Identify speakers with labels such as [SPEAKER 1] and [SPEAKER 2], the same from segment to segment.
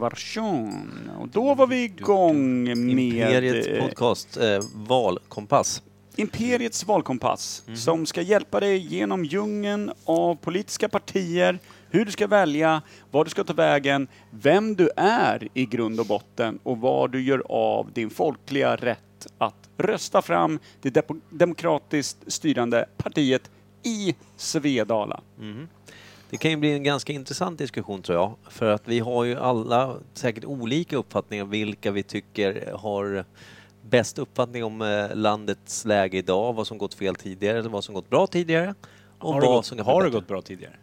[SPEAKER 1] version. Och då var vi igång med
[SPEAKER 2] Imperiets
[SPEAKER 1] eh,
[SPEAKER 2] podcast, eh, Valkompass.
[SPEAKER 1] Imperiets valkompass
[SPEAKER 2] Mhm.
[SPEAKER 1] som ska hjälpa dig genom djungeln av politiska partier, hur du ska välja, var du ska ta vägen, vem du är i grund och botten och vad du gör av din folkliga rätt att rösta fram det demokratiskt styrande partiet i Svedala.
[SPEAKER 2] Det kan ju bli en ganska intressant diskussion tror jag. För att vi har ju alla säkert olika uppfattningar vilka vi tycker har bäst uppfattning om eh, landets läge idag, vad som gått fel tidigare, eller vad som gått bra tidigare. Och
[SPEAKER 3] Har det,
[SPEAKER 2] vad
[SPEAKER 3] gått,
[SPEAKER 2] som
[SPEAKER 3] har det gått bra tidigare?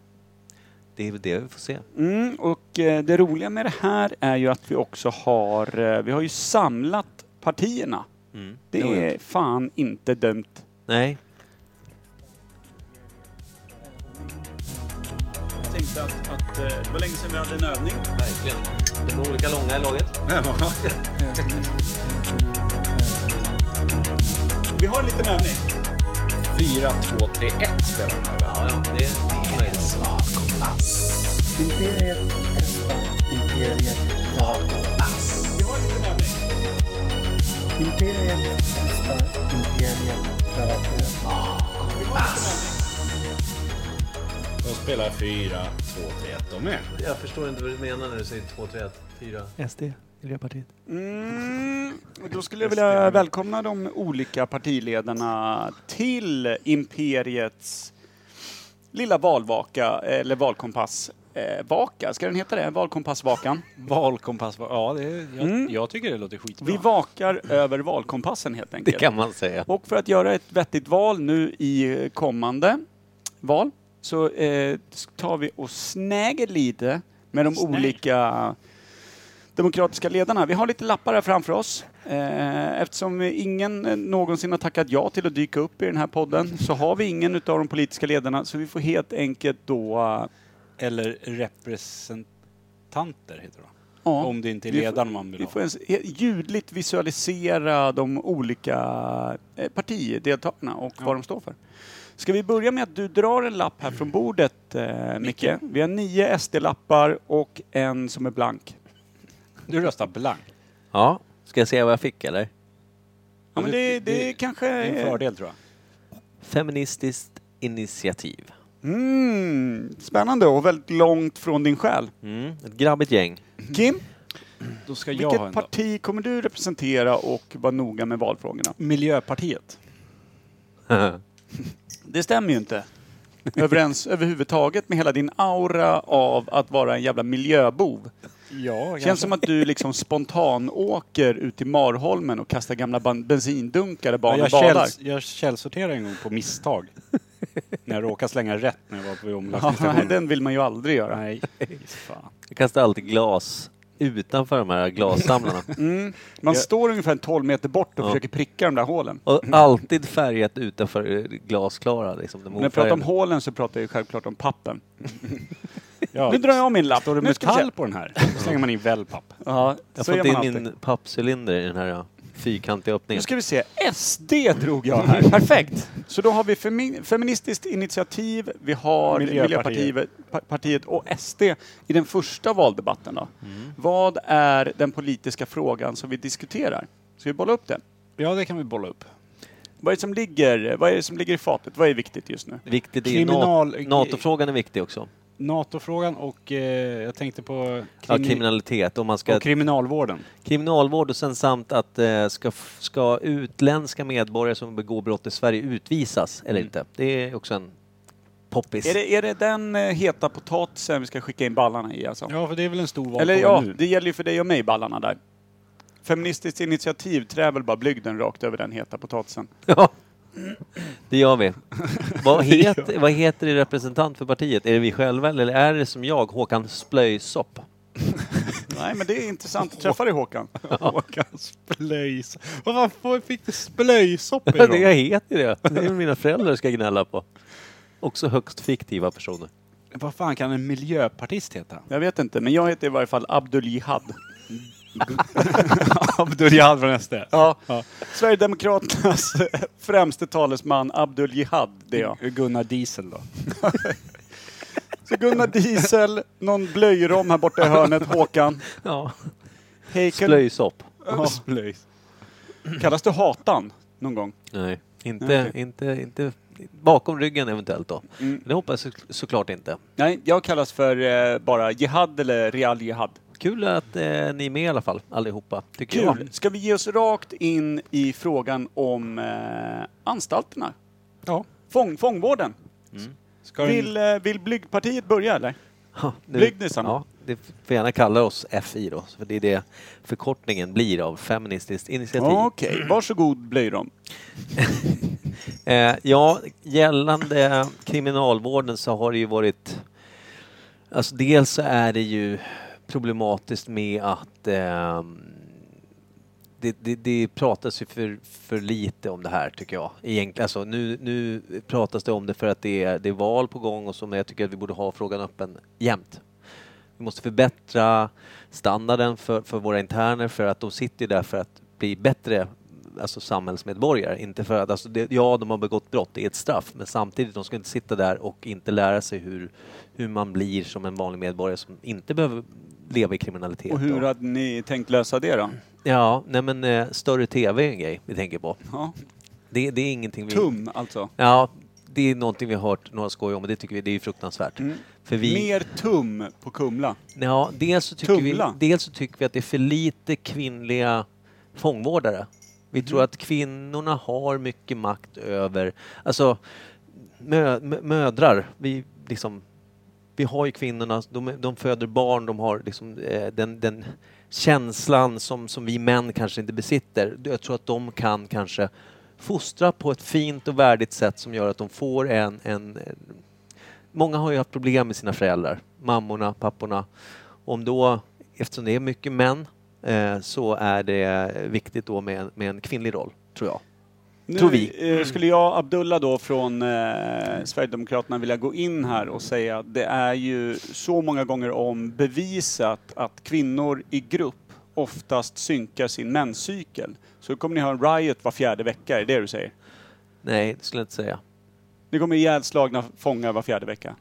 [SPEAKER 2] Det är det vi får se.
[SPEAKER 1] Mm, och eh, det roliga med det här är ju att vi också har, eh, vi har ju samlat partierna.
[SPEAKER 2] Mm.
[SPEAKER 1] Det är fan inte dumt.
[SPEAKER 2] Nej,
[SPEAKER 1] tänkte att, att eh, det var länge sedan vi hade en övning.
[SPEAKER 2] verkligen. De är olika långa i laget.
[SPEAKER 1] Vi har en liten övning.
[SPEAKER 3] 4, 2, 3, 1 spelar de här.
[SPEAKER 2] Ja, ja, det är möjligt.
[SPEAKER 4] Imperiet testar Imperiet.
[SPEAKER 1] Vi har en liten övning.
[SPEAKER 4] Imperiet testar Imperiet Valkompass.
[SPEAKER 3] De spelar 4, 2, 3, 1 de med.
[SPEAKER 2] Jag förstår inte vad du menar när du säger 2, 3, 1, 4.
[SPEAKER 5] SD, Miljöpartiet.
[SPEAKER 1] Mm, då skulle jag vilja välkomna de olika partiledarna till Imperiets lilla valvaka, eller valkompass. Eh, vaka, ska den heta det? Valkompassvakan.
[SPEAKER 3] Valkompass, ja det, är- jag,
[SPEAKER 1] Mm.
[SPEAKER 3] jag tycker det låter skitbra.
[SPEAKER 1] Vi vakar över valkompassen helt
[SPEAKER 2] Det
[SPEAKER 1] enkelt.
[SPEAKER 2] kan man säga.
[SPEAKER 1] Och för att göra ett vettigt val nu i kommande val så eh, tar vi och snäger lite med de
[SPEAKER 3] Snäger.
[SPEAKER 1] olika demokratiska ledarna. Vi har lite lappar här framför oss. Eh, eftersom ingen eh, någonsin har tackat ja till att dyka upp i den här podden så har vi ingen utav de politiska ledarna så vi får helt enkelt då... eh,
[SPEAKER 3] Eller representanter heter det
[SPEAKER 1] ja,
[SPEAKER 3] Om det inte är
[SPEAKER 1] vi får-
[SPEAKER 3] ledaren man vill
[SPEAKER 1] Vi
[SPEAKER 3] ha.
[SPEAKER 1] får ens ljudligt visualisera de olika eh, partideltagarna och vad de står för. Ska vi börja med att du drar en lapp här från bordet, eh, Micke? Vi har nio SD-lappar och en som är blank.
[SPEAKER 3] Du röstar blank.
[SPEAKER 2] Ja, ska jag säga vad jag fick eller?
[SPEAKER 1] Ja, men det, det,
[SPEAKER 3] det-
[SPEAKER 1] kanske
[SPEAKER 3] Det är en
[SPEAKER 1] är...
[SPEAKER 3] fördel tror jag.
[SPEAKER 2] Feministiskt initiativ.
[SPEAKER 1] Mm, spännande och väldigt långt från din själ.
[SPEAKER 2] Mm, ett grabbigt gäng.
[SPEAKER 1] Kim,
[SPEAKER 3] Då ska jag ha
[SPEAKER 1] vilket
[SPEAKER 3] en då.
[SPEAKER 1] parti kommer du representera och vara noga med valfrågorna?
[SPEAKER 3] Miljöpartiet.
[SPEAKER 1] Det stämmer ju inte. Överens överhuvudtaget med hela din aura av att vara en jävla miljöbov.
[SPEAKER 3] Ja,
[SPEAKER 1] Känns som att du liksom spontan åker ut till Marholmen och kastar gamla ban- bensindunkar där barnen
[SPEAKER 3] jag,
[SPEAKER 1] badar.
[SPEAKER 3] källs, jag källsorterade en gång på misstag. när jag råkade slänga rätt när jag var på
[SPEAKER 1] Ja, nej,
[SPEAKER 3] omlastningsstationen.
[SPEAKER 1] den vill man ju aldrig göra.
[SPEAKER 3] Nej, fan.
[SPEAKER 2] Jag kastar alltid glas utanför de här glassamlarna.
[SPEAKER 1] Mm. Man
[SPEAKER 3] Jag-
[SPEAKER 1] står ungefär 12 meter bort och
[SPEAKER 2] Ja.
[SPEAKER 1] försöker pricka de där hålen.
[SPEAKER 2] Och alltid färgat utanför eh, glasklara. Liksom, de
[SPEAKER 1] När jag pratar om
[SPEAKER 2] ofärgade.
[SPEAKER 1] hålen så pratar jag ju självklart om pappen.
[SPEAKER 3] Ja,
[SPEAKER 1] Nu drar jag min lapp.
[SPEAKER 3] Står det
[SPEAKER 1] Nu ska vi se.
[SPEAKER 3] metall på den här? Då slänger man in wellpapp.
[SPEAKER 1] Ja,
[SPEAKER 2] Jag
[SPEAKER 1] så
[SPEAKER 2] har fått
[SPEAKER 1] man
[SPEAKER 2] in
[SPEAKER 1] alltid.
[SPEAKER 2] min pappcylinder i den här ja, fyrkantiga
[SPEAKER 1] Nu
[SPEAKER 2] öppningen.
[SPEAKER 1] ska vi se. SD drog jag här. Perfekt. Så då har vi femi- Feministiskt initiativ, vi har
[SPEAKER 3] Miljöpartiet.
[SPEAKER 1] Miljöpartiet pa- partiet och SD i den första valdebatten. Då.
[SPEAKER 2] Mm.
[SPEAKER 1] Vad är den politiska frågan som vi diskuterar? Ska vi bolla upp den?
[SPEAKER 3] Ja, det kan vi bolla upp.
[SPEAKER 1] Vad är det som ligger, vad är det som ligger i fatet? Vad är viktigt just nu?
[SPEAKER 2] Viktigt är
[SPEAKER 3] Kriminal...
[SPEAKER 2] NATO-frågan är viktig också.
[SPEAKER 3] NATO-frågan och eh, jag tänkte på
[SPEAKER 2] Ja,
[SPEAKER 3] krimi-
[SPEAKER 2] kriminalitet. Om man ska
[SPEAKER 3] och kriminalvården.
[SPEAKER 2] kriminalvård och sen samt att eh, ska, ska utländska medborgare som begår brott i Sverige utvisas eller
[SPEAKER 3] Mm.
[SPEAKER 2] inte? Det är också en poppis.
[SPEAKER 1] Är det, är det den eh, heta potatisen vi ska skicka in ballarna i alltså?
[SPEAKER 3] Ja, för det är väl en stor valfråga
[SPEAKER 1] Eller ja,
[SPEAKER 3] nu.
[SPEAKER 1] det gäller ju för dig och mig ballarna där. Feministiskt initiativ trär väl bara blygden rakt över den heta potatisen.
[SPEAKER 2] Ja, det gör vi. vad, heter, vad heter det representant för partiet? Är det vi själva eller är det som jag, Håkan Splöjsopp?
[SPEAKER 1] Nej, men det är intressant att träffa dig Håkan.
[SPEAKER 3] Håkan Splöjs. Vad fan fick du splöjsopp
[SPEAKER 2] det
[SPEAKER 3] ifrån?
[SPEAKER 2] jag heter det. Det är mina föräldrar ska gnälla på. Också högst fiktiva personer.
[SPEAKER 3] Vad fan kan en miljöpartist heta?
[SPEAKER 1] Jag vet inte, men jag heter i varje fall Abdul Jihad.
[SPEAKER 3] Abdul Jihad från SD.
[SPEAKER 1] Ja.
[SPEAKER 3] Ja.
[SPEAKER 1] Sverigedemokraternas främste talesman Abdul Jihad, det är jag.
[SPEAKER 3] Gunnar Diesel då.
[SPEAKER 1] Så Gunnar Diesel, någon blöjrom här borta i hörnet, Håkan.
[SPEAKER 2] Ja.
[SPEAKER 1] Heikel.
[SPEAKER 2] Splöjsopp.
[SPEAKER 1] Ja.
[SPEAKER 3] Splöjs.
[SPEAKER 1] Kallas du Hatan någon gång?
[SPEAKER 2] Nej, inte,
[SPEAKER 1] Okej.
[SPEAKER 2] inte, inte bakom ryggen eventuellt då.
[SPEAKER 1] Mm.
[SPEAKER 2] Det hoppas jag så, såklart inte.
[SPEAKER 1] Nej, jag kallas för eh, bara Jihad eller Real Jihad.
[SPEAKER 2] Kul att eh, ni är med i alla fall, allihopa. Tycker jag.
[SPEAKER 1] Kul! Ska vi ge oss rakt in i frågan om eh, anstalterna?
[SPEAKER 3] Ja.
[SPEAKER 1] Fång, fångvården.
[SPEAKER 3] Ska den-
[SPEAKER 1] Vill, eh, vill Blygpartiet börja eller?
[SPEAKER 2] Ja, nu-. Ja, det får gärna kalla oss FI då, för det är det förkortningen blir av Feministiskt initiativ.
[SPEAKER 1] Okej, varsågod Blöjrom.
[SPEAKER 2] Eh, ja, gällande kriminalvården så har det ju varit... Alltså dels så är det ju problematiskt med att eh, det, det, det pratas ju för, för lite om det här tycker jag. Egentligen, alltså, nu, nu pratas det om det för att det är, det är val på gång och så, men jag tycker att vi borde ha frågan öppen jämt. Vi måste förbättra standarden för, för våra interner för att de sitter där för att bli bättre alltså samhällsmedborgare. Inte för att, alltså det, ja, de har begått brott, det är ett straff, men samtidigt, de ska inte sitta där och inte lära sig hur, hur man blir som en vanlig medborgare som inte behöver leva i kriminalitet.
[SPEAKER 1] Och hur hade ni tänkt lösa det då?
[SPEAKER 2] Ja, nej men eh, större TV är en grej vi tänker på.
[SPEAKER 1] Ja.
[SPEAKER 2] Det, det är ingenting vi...
[SPEAKER 1] Tum alltså.
[SPEAKER 2] Ja, det är någonting vi har hört några skoj om och det tycker vi det är fruktansvärt.
[SPEAKER 1] Mm.
[SPEAKER 2] För vi...
[SPEAKER 1] Mer tum på Kumla.
[SPEAKER 2] Ja, dels så, tycker vi,
[SPEAKER 1] Tumla.
[SPEAKER 2] dels så tycker vi att det är för lite kvinnliga fångvårdare. Vi
[SPEAKER 1] Mhm.
[SPEAKER 2] tror att kvinnorna har mycket makt över, alltså mö, mö, mödrar, vi liksom, vi har ju kvinnorna, de, de föder barn, de har liksom eh, den, den känslan som, som vi män kanske inte besitter. Jag tror att de kan kanske fostra på ett fint och värdigt sätt som gör att de får en, en, Många har ju haft problem med sina föräldrar, mammorna, papporna. Om då, eftersom det är mycket män, eh, så är det viktigt då med, med en kvinnlig roll, tror jag.
[SPEAKER 1] Nu
[SPEAKER 2] Tror vi.
[SPEAKER 1] eh, skulle jag, Abdullah då från eh, Sverigedemokraterna vilja gå in här och säga att det är ju så många gånger om bevisat att kvinnor i grupp oftast synkar sin menscykel. Så kommer ni ha en riot var fjärde vecka, är det det du säger?
[SPEAKER 2] Nej, det skulle jag inte säga.
[SPEAKER 1] Ni kommer ihjälslagna fångar var fjärde vecka.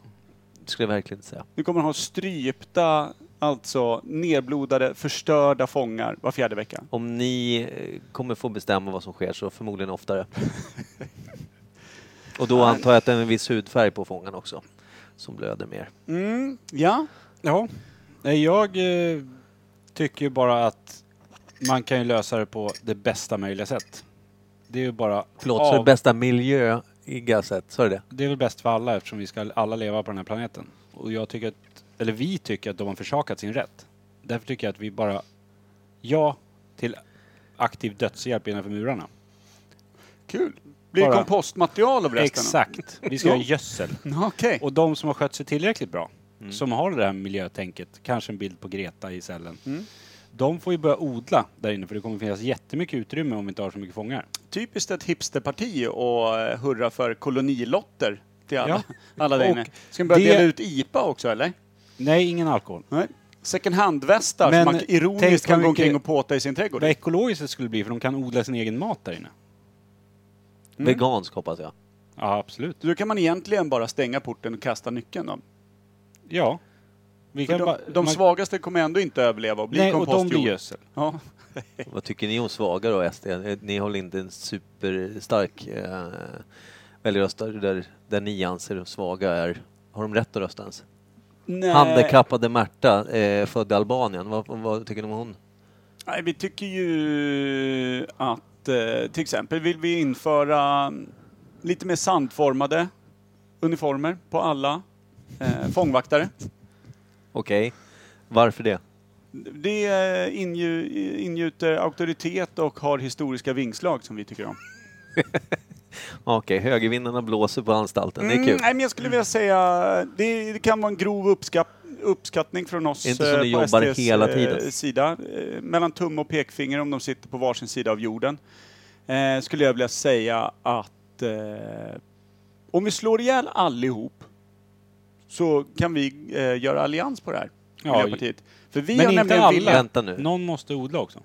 [SPEAKER 2] Det skulle jag verkligen inte säga.
[SPEAKER 1] Ni kommer ha strypta, alltså nedblodade, förstörda fångar var fjärde vecka.
[SPEAKER 2] Om ni eh, kommer få bestämma vad som sker så förmodligen oftare. Och då antar jag att det är en viss hudfärg på fången också, som blöder mer.
[SPEAKER 1] Mm, ja.
[SPEAKER 3] Ja. Nej, jag eh, tycker ju bara att man kan ju lösa det på det bästa möjliga sätt. Det är ju bara...
[SPEAKER 2] Förlåt, så det
[SPEAKER 3] av-
[SPEAKER 2] bästa miljöiga sätt, sa du det?
[SPEAKER 3] Det är väl bäst för alla eftersom vi ska alla leva på den här planeten. Och jag tycker att, eller vi tycker att de har försakat sin rätt. Därför tycker jag att vi bara, ja till aktiv dödshjälp innanför murarna.
[SPEAKER 1] Kul. Blir det
[SPEAKER 3] Bara-
[SPEAKER 1] kompostmaterial av resten?
[SPEAKER 3] Exakt. Vi ska
[SPEAKER 1] Ja.
[SPEAKER 3] ha gödsel.
[SPEAKER 1] Okej.
[SPEAKER 3] Och de som har skött sig tillräckligt bra,
[SPEAKER 2] Mm.
[SPEAKER 3] som har det här miljötänket, kanske en bild på Greta i cellen.
[SPEAKER 1] Mm.
[SPEAKER 3] De får ju börja odla där inne för det kommer finnas jättemycket utrymme om vi inte har så mycket fångar.
[SPEAKER 1] Typiskt ett hipsterparti och eh, hurra för kolonilotter till alla,
[SPEAKER 3] Ja.
[SPEAKER 1] alla där
[SPEAKER 3] Och
[SPEAKER 1] inne. Ska vi börja
[SPEAKER 3] det-
[SPEAKER 1] dela ut IPA också eller?
[SPEAKER 3] Nej, ingen alkohol.
[SPEAKER 1] Nej. Second hand-västar som
[SPEAKER 3] Men
[SPEAKER 1] man ironiskt
[SPEAKER 3] tänk
[SPEAKER 1] kan
[SPEAKER 3] hur
[SPEAKER 1] gå omkring och påta i sin trädgård.
[SPEAKER 3] Vad ekologiskt det skulle bli för de kan odla sin egen mat där inne.
[SPEAKER 1] Mm.
[SPEAKER 2] Vegansk hoppas jag.
[SPEAKER 3] Ja, absolut.
[SPEAKER 1] Då kan man egentligen bara stänga porten och kasta nyckeln då.
[SPEAKER 3] Ja. Vi
[SPEAKER 1] För
[SPEAKER 3] kan
[SPEAKER 1] de,
[SPEAKER 3] bara,
[SPEAKER 1] de
[SPEAKER 3] man-
[SPEAKER 1] svagaste kommer ändå inte överleva och bli
[SPEAKER 3] Nej, och de blir gödsel.
[SPEAKER 1] Ja.
[SPEAKER 2] Vad tycker ni om svaga då, SD? Ni håller inte en superstark eh, väljarröstare där, där ni anser de svaga är... Har de rätt att rösta ens?
[SPEAKER 1] Nej.
[SPEAKER 2] Handikappade Märta, eh, född i Albanien. Vad, vad tycker ni om hon?
[SPEAKER 1] Nej, vi tycker ju att eh, till exempel vill vi införa lite mer sandformade uniformer på alla eh, fångvaktare.
[SPEAKER 2] Okej, varför det?
[SPEAKER 1] Det eh, ingju, ingjuter auktoritet och har historiska vingslag som vi tycker om.
[SPEAKER 2] Okej, högervindarna blåser på anstalten. Det är
[SPEAKER 1] Mm,
[SPEAKER 2] kul.
[SPEAKER 1] nej, men jag skulle vilja säga det, det kan vara en grov uppskatt, uppskattning från oss
[SPEAKER 2] inte
[SPEAKER 1] eh,
[SPEAKER 2] ni
[SPEAKER 1] på
[SPEAKER 2] jobbar
[SPEAKER 1] SDs,
[SPEAKER 2] hela
[SPEAKER 1] eh,
[SPEAKER 2] tiden.
[SPEAKER 1] sida. Eh, mellan tumme och pekfinger om de sitter på varsin sida av jorden. Eh, skulle jag vilja säga att eh, om vi slår ihjäl allihop så kan vi eh, göra allians på det här.
[SPEAKER 3] Ja,
[SPEAKER 1] Miljöpartiet. För vi
[SPEAKER 3] men
[SPEAKER 1] har
[SPEAKER 3] inte
[SPEAKER 1] nämligen
[SPEAKER 3] alla.
[SPEAKER 2] Vänta nu.
[SPEAKER 3] Någon måste odla också.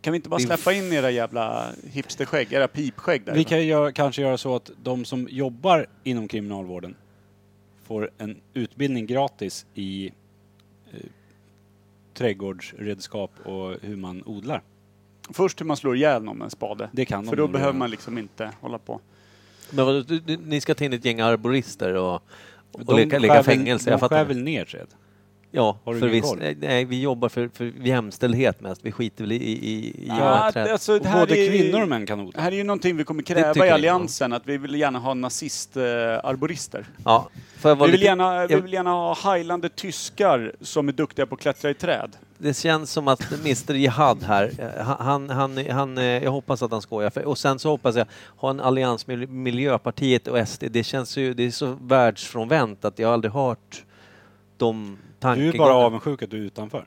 [SPEAKER 1] Kan vi inte bara släppa in era jävla hipsterskägg, era pipskägg där?
[SPEAKER 3] Vi kan göra, kanske göra så att de som jobbar inom kriminalvården får en utbildning gratis i eh, trädgårdsredskap och hur man odlar.
[SPEAKER 1] Först hur man slår ihjäl någon med en spade.
[SPEAKER 3] Det kan de
[SPEAKER 1] För då
[SPEAKER 3] nog
[SPEAKER 1] behöver
[SPEAKER 3] göra.
[SPEAKER 1] man liksom inte hålla på.
[SPEAKER 2] Men vadå, du, du, ni ska ta in ett gäng arborister och, och leka,
[SPEAKER 3] skär
[SPEAKER 2] leka
[SPEAKER 3] väl-
[SPEAKER 2] fängelse? Jag
[SPEAKER 3] De skär
[SPEAKER 2] fattar.
[SPEAKER 3] väl ner träd?
[SPEAKER 2] Ja,
[SPEAKER 3] Har du
[SPEAKER 2] för
[SPEAKER 3] ingen koll?
[SPEAKER 2] nej, vi jobbar för, för jämställdhet mest. Vi skiter väl i, i, i
[SPEAKER 1] Ja,
[SPEAKER 2] träd.
[SPEAKER 1] alltså, det här
[SPEAKER 3] både
[SPEAKER 1] är,
[SPEAKER 3] kvinnor och män kan odla.
[SPEAKER 1] Det här är ju någonting vi kommer
[SPEAKER 2] Det
[SPEAKER 1] kräva i
[SPEAKER 2] jag,
[SPEAKER 1] Alliansen, att vi vill gärna ha nazist-arborister.
[SPEAKER 2] Ja, jag vara
[SPEAKER 1] vi, vill
[SPEAKER 2] lite-
[SPEAKER 1] gärna, vi
[SPEAKER 2] jag-
[SPEAKER 1] vill gärna ha heilande tyskar som är duktiga på att klättra i träd.
[SPEAKER 2] Det känns som att Mr Jihad här, eh, han, han, han, eh, jag hoppas att han skojar. För, och sen så hoppas jag ha en allians med Miljöpartiet och SD. Det känns ju, det är så världsfrånvänt att jag aldrig hört de
[SPEAKER 3] Du är bara avundsjuk att du är utanför.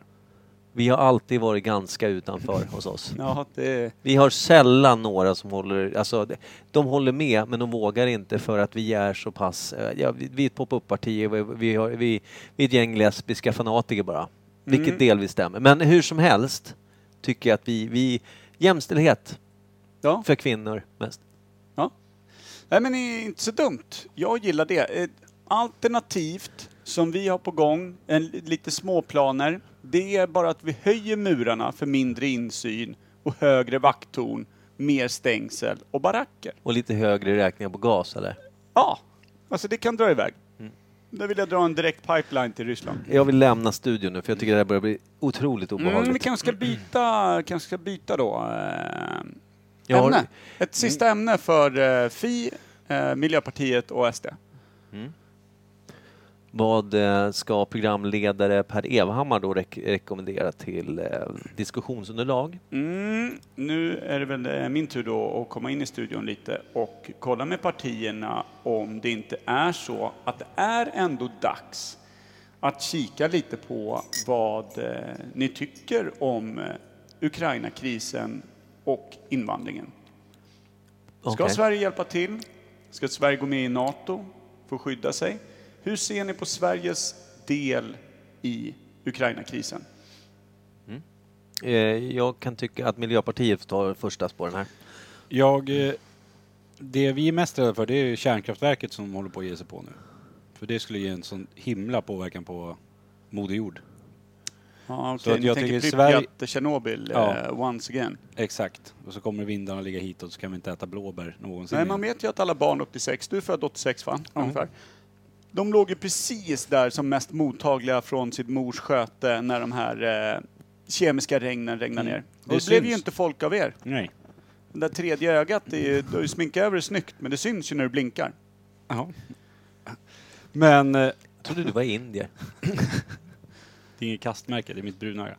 [SPEAKER 2] Vi har alltid varit ganska utanför hos oss.
[SPEAKER 1] Ja, det,
[SPEAKER 2] Vi har sällan några som håller, alltså de- håller med men de vågar inte för att vi är så pass, eh, ja, vi, är ett pop-up-parti, vi, vi, har- vi, vi är ett gäng lesbiska fanatiker bara. Vilket
[SPEAKER 1] Mm.
[SPEAKER 2] delvis stämmer. Men hur som helst tycker jag att vi, vi jämställdhet
[SPEAKER 1] ja.
[SPEAKER 2] för kvinnor mest.
[SPEAKER 1] Nej men det är inte så dumt. Jag gillar det. Ett Alternativt som vi har på gång, en, lite småplaner, det är bara att vi höjer murarna för mindre insyn och högre vakttorn, mer stängsel och baracker.
[SPEAKER 2] Och lite högre räkningar på gas eller?
[SPEAKER 1] Ja, alltså det kan dra iväg.
[SPEAKER 2] Mm.
[SPEAKER 1] Där vill jag dra en direkt pipeline till Ryssland.
[SPEAKER 2] Jag vill lämna studion nu för jag tycker det här börjar bli otroligt
[SPEAKER 1] Mm, vi
[SPEAKER 2] obehagligt.
[SPEAKER 1] kanske ska byta, kanske ska byta då. Eh,
[SPEAKER 2] Jag har-
[SPEAKER 1] ämne. Ett sista ämne för eh, Fi, eh, Miljöpartiet och SD.
[SPEAKER 2] Vad eh, ska programledare Per Evhammar då rek- rekommendera till eh, diskussionsunderlag?
[SPEAKER 1] Mm, nu är det väl eh, min tur då att komma in i studion lite och kolla med partierna om det inte är så att det är ändå dags att kika lite på vad eh, ni tycker om eh, Ukraina-krisen och invandringen. Ska
[SPEAKER 2] Okej.
[SPEAKER 1] Sverige hjälpa till? Ska Sverige gå med i NATO för att skydda sig? Hur ser ni på Sveriges del i Ukraina-krisen?
[SPEAKER 2] Eh, jag kan tycka att Miljöpartiet tar första spåren här.
[SPEAKER 3] Jag, eh, det vi är mest rädda för det är kärnkraftverket som håller på att ge sig på nu. För det skulle ge en sån himla påverkan på Moder Jord.
[SPEAKER 1] Ja,
[SPEAKER 3] Så
[SPEAKER 1] okej.
[SPEAKER 3] att jag
[SPEAKER 1] tänker Pripyat,
[SPEAKER 3] Sverige-
[SPEAKER 1] Tjernobyl,
[SPEAKER 3] Ja.
[SPEAKER 1] eh, once again.
[SPEAKER 3] Exakt. Och så kommer vindarna ligga hit och så kan vi inte äta blåbär någonsin
[SPEAKER 1] Nej, man vet ju att alla barn upp till sex, du är född 86 va? Ungefär. De låg ju precis där som mest mottagliga från sitt mors sköte när de här eh, kemiska regnen regnade
[SPEAKER 3] Mm.
[SPEAKER 1] ner.
[SPEAKER 3] Det
[SPEAKER 1] Och det blev ju inte folk av er.
[SPEAKER 3] Nej.
[SPEAKER 1] Det där tredje ögat, är ju, du har ju sminkat över det snyggt, men det syns ju när du blinkar.
[SPEAKER 3] Jaha. Men eh,
[SPEAKER 2] Jag trodde du var indier.
[SPEAKER 3] det är inget kastmärke, det är mitt bruna öga.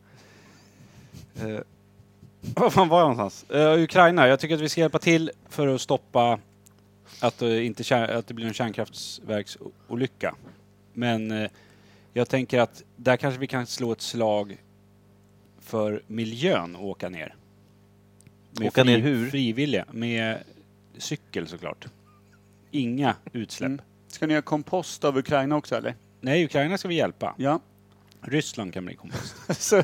[SPEAKER 3] Eh, Vad fan var jag någonstans? Eh, Ukraina, jag tycker att vi ska hjälpa till för att stoppa att, det inte kär, att det blir en kärnkraftverksolycka. Men eh, jag tänker att där kanske vi kan slå ett slag för miljön och åka ner.
[SPEAKER 2] Åka ner hur?
[SPEAKER 3] Frivilliga. Med cykel såklart. Inga utsläpp.
[SPEAKER 1] Mm. Ska ni göra kompost av Ukraina också eller?
[SPEAKER 3] Nej, Ukraina ska vi hjälpa.
[SPEAKER 1] Ja.
[SPEAKER 3] Ryssland kan bli kompost.
[SPEAKER 1] Så,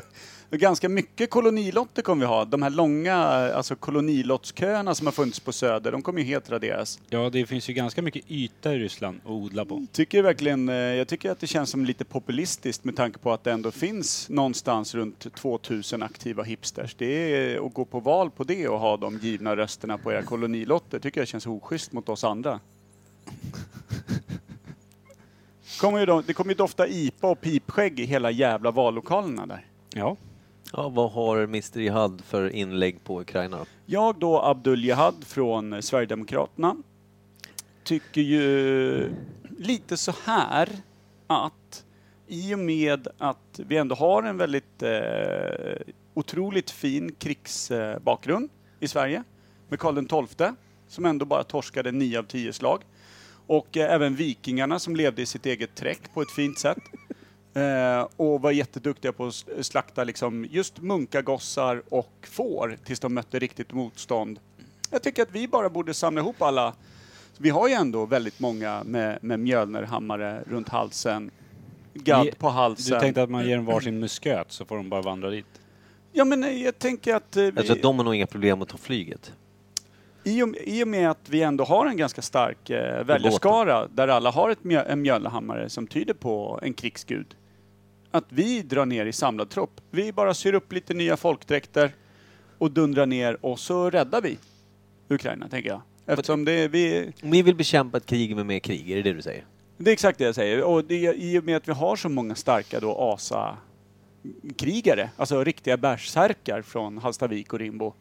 [SPEAKER 1] ganska mycket kolonilotter kommer vi ha. De här långa alltså kolonilottsköerna som har funnits på Söder, de kommer ju helt raderas.
[SPEAKER 3] Ja, det finns ju ganska mycket yta i Ryssland att odla på.
[SPEAKER 1] Tycker verkligen, eh, jag tycker att det känns som lite populistiskt med tanke på att det ändå finns någonstans runt 2000 aktiva hipsters. Det är att gå på val på det och ha de givna rösterna på era kolonilotter tycker jag känns oschysst mot oss andra. Kommer då, det kommer ju dofta IPA och pipskägg i hela jävla vallokalerna där.
[SPEAKER 3] Ja.
[SPEAKER 2] Ja, vad har Mr Jihad för inlägg på Ukraina då?
[SPEAKER 1] Jag då, Abdul Jihad från Sverigedemokraterna, tycker ju lite så här att i och med att vi ändå har en väldigt eh, otroligt fin krigsbakgrund i Sverige med Karl XII som ändå bara torskade nio av tio slag och eh, även vikingarna som levde i sitt eget träck på ett fint sätt. Eh, och var jätteduktiga på att slakta liksom just munkagossar och får tills de mötte riktigt motstånd. Jag tycker att vi bara borde samla ihop alla. Vi har ju ändå väldigt många med, med mjölnerhammare runt halsen, gadd på halsen.
[SPEAKER 3] Du tänkte att man ger dem varsin musköt så får de bara vandra dit?
[SPEAKER 1] Ja men eh, jag tänker att... eh, Vi...
[SPEAKER 2] Att de har nog inga problem att ta flyget.
[SPEAKER 1] I och, I och med att vi ändå har en ganska stark eh, väljarskara där alla har ett mjö, en mjölhammare som tyder på en krigsgud. Att vi drar ner i samlad trupp. Vi bara syr upp lite nya folkdräkter och dundrar ner och så räddar vi Ukraina, tänker jag. Eftersom det, är- vi,
[SPEAKER 2] vi vill bekämpa ett krig med mer krig, är det det du säger?
[SPEAKER 1] det är exakt det jag säger. Och det, är- i och med att vi har så många starka då asa-krigare, alltså riktiga bärsärkar från Hallstavik och Rimbo.